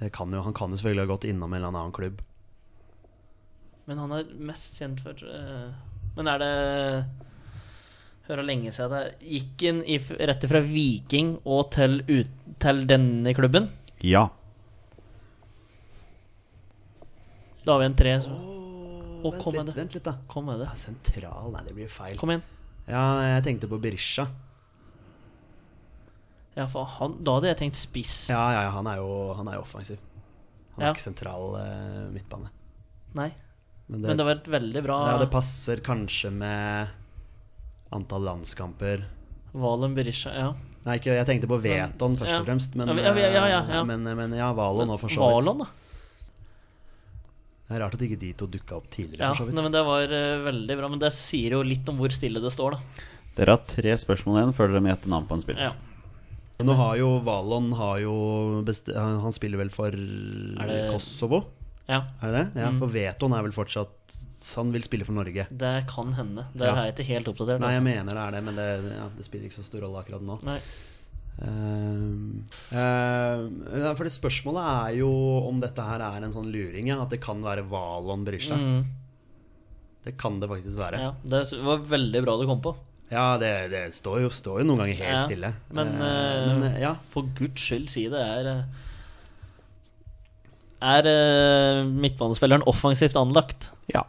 Det kan jo, han kan jo selvfølgelig ha gått innom en eller annen klubb. Men han er mest kjent for uh, Men er det Hører lenge siden det Gikk inn i, rett fra Viking og til, ut, til denne klubben? Ja. Da har vi en tre. Så. Å, vent, litt, vent litt, da. Kom med det. Ja, sentral Nei, det blir feil. Kom igjen. Ja, jeg tenkte på Berisha. Ja, for han, da hadde jeg tenkt spiss. Ja, ja, ja, han er jo, han er jo offensiv. Han er Ja. ikke sentral eh, midtbane. Nei. Men det, Men det var et veldig bra ja, det passer kanskje med antall landskamper. Valen Berisha. Ja. Nei, ikke, jeg tenkte på Veton først Ja. og fremst. Men, Ja, ja, ja, ja, ja. eh, men, men ja, Valon og for så vidt. Valon, da. Det er rart at ikke de to dukka opp tidligere, Ja, for så vidt. nei, men det var uh, veldig bra. Men det sier jo litt om hvor stille det står, da. Dere har tre spørsmål igjen før dere må gjette navn på en spiller. Ja. Nå har jo Valon har jo best, Han spiller vel for det- Kosovo? ja. Er det det? Ja, Mm. For Veton er vel fortsatt Han vil spille for Norge. Det kan hende. Det Ja. er jeg ikke helt oppdatert. Nei, jeg altså. mener det er det, men det, ja, det spiller ikke så stor rolle akkurat nå. Nei. Ehm, uh, for det spørsmålet er jo om dette her er en sånn luring. Ja, at det kan være Valon Berisha. Mm, Det kan det faktisk være. ja. Det var veldig bra du kom på. Ja, det, det står, jo, står jo noen ganger helt Ja, stille. Men, eh, men ja. for guds skyld, si det er Er midtbanespilleren offensivt anlagt? Ja.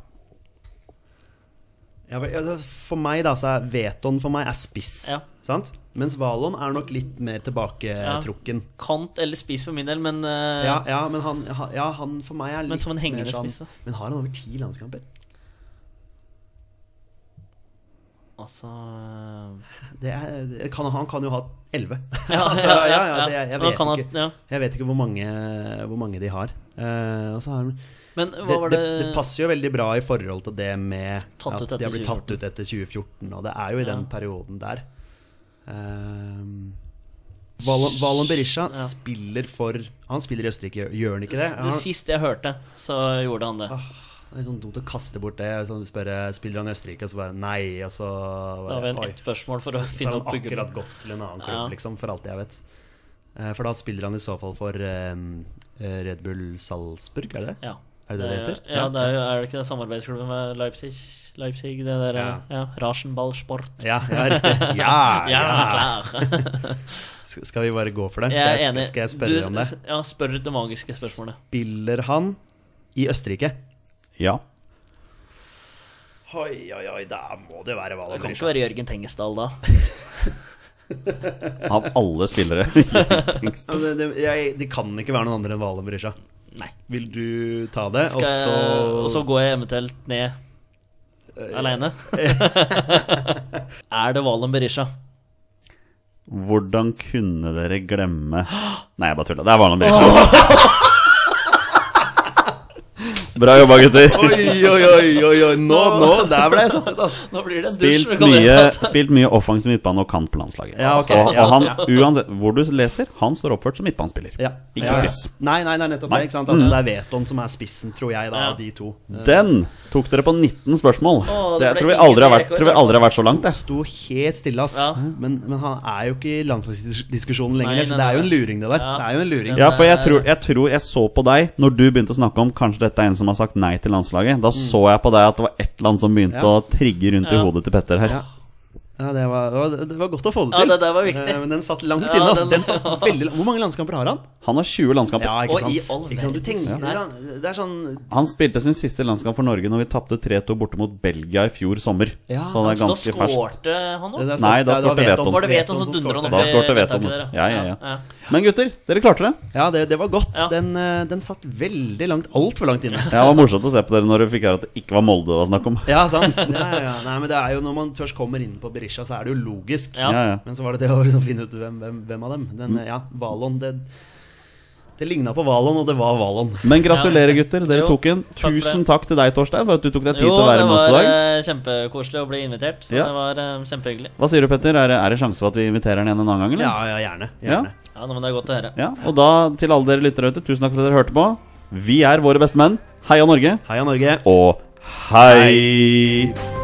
Ja, vel, altså, for meg da, så er Veton for meg er spiss. Ja. Sant? Mens Valon er nok litt mer tilbaketrukken. Kant eller spiss for min del, men uh, Ja, ja, men han, ha- ja, han for meg er litt Men som en hengende sånn spiss. Men har han over ti landskamper? Altså Det er, kan, han kan jo ha elleve. Altså, ja, ja, ja, ja, altså, jeg, jeg, vet ikke, jeg vet ikke hvor mange, hvor mange de har. Uh, og så har han Men det, det, det, det passer jo veldig bra i forhold til det med at de har blitt tatt ut etter 2014, og det er jo i den Ja. perioden der. Um, Valon, Valon Berisha Ja. spiller for Han spiller i Østerrike, gjør han ikke det? det siste jeg hørte, så gjorde han det. det er sånn dumt å kaste bort det. Sånn, spørre, spiller han i Østerrike, og så bare nei, og så Da har vi en ett spørsmål for å Så, så finne har han akkurat gått til en annen klubb, Ja. liksom, for alt jeg vet. Eh, For da spiller han i så fall for eh, Red Bull Salzburg, er det? Ja. Er det det det heter? Ja, det er, jo, er det ikke det samarbeidsklubben med Leipzig? Leipzig, det der Ja. ja. Raschenballsport. Ja, ja, riktig. Ja, Ja, klar. Skal vi bare gå for det? Skal jeg, jeg, skal jeg spørre Du- om det? Ja, spør det magiske spørsmålet. Spiller han i Østerrike? Ja. Oi, oi, oi, da må det være Det kan ikke være Jørgen Tengesdal da. Av alle spillere. Ja, Det, det, jeg, det kan ikke være noen andre enn Valen Berisha. Nei. Vil du ta det? Skal Og så og så går jeg eventuelt ned aleine. er det Valen Berisha? Hvordan kunne dere glemme Nei, jeg bare tulla. Det er Valen Berisha. Bra jobba, gutter. Oi, oi, oi, oi. Nå, nå, der ble jeg satt ut, ass. Nå blir det en Spilt dusj. vi mye, spilt mye offensiv midtbane og kant på landslaget. Ja, ok. Og, og han, uansett hvor du leser, han står oppført som midtbanespiller. Ja. Ikke ja, ja. spiss. Nei, nei, nei, nettopp Nei. det. Ikke sant? At Det er Veton som er spissen, tror jeg, da, Ja. av de to. Den tok dere på 19 spørsmål. Åh, det, det tror vi aldri har vært, tror vi aldri har vært så langt. det. Sto helt stille, ass. Ja. Men, men han er jo ikke i landslagsdiskusjonen lenger. Nei, så nei, det er jo en luring, det der. Ja. Det er jo en luring. Ja, for jeg tror, jeg tror jeg så på deg når du begynte å snakke om kanskje dette er en som har sagt nei til landslaget. Da så jeg på deg at det var et eller annet som begynte Mm. Ja. å trigge rundt i hodet til Petter her. Ja. Ja, det var, det, var, det var godt å få det til. Ja, det der var viktig. Eh, Men den satt langt Ja, inne. Altså. den- satt veldig langt. Hvor mange landskamper har han? Han har 20 landskamper. Ja, ikke sant? Og i all Ikke sant? Du tenker, ja. det er sånn Han spilte sin siste landskamp for Norge når vi tapte 3-2 borte mot Belgia i fjor sommer. Ja, så det er Så da ganske ferskt. skårte han det òg? er sånn- Nei, da det skårte Veton. Var det Veton som dundra han opp Da i skårte Veton, ja, ja, ja. Men gutter, dere klarte det. Ja, det, det var godt. Ja. Den, eh, den satt veldig langt, altfor langt inne. Ja, det var morsomt å se på dere når dere fikk høre at det ikke var Molde det var snakk om. Ja, sant? Ja, ja, ja. Nei, men det er jo når man først kommer inn på Berisha Berisha, så er det jo logisk. Ja. Ja, ja. Men så var det det å liksom finne ut hvem, hvem, hvem av dem. Men Mm. ja, Valon Det, det ligna på Valon, og det var Valon. Men gratulerer, gutter. Dere Jo, tok en. Tusen takk til deg, Torstein, for at du tok deg tid Jo, til å være med oss i var det var kjempekoselig å bli invitert. Så Ja. det var eh, kjempehyggelig. Hva sier du, Petter? Er det, er det sjanse for at vi inviterer han igjen en annen gang, eller? Ja, ja, gjerne. gjerne. Ja, men det er godt å høre. Ja, og da til alle dere lyttere ute, tusen takk for at dere hørte på. Vi er våre beste menn. Heia Norge. Heia Norge. Og hei!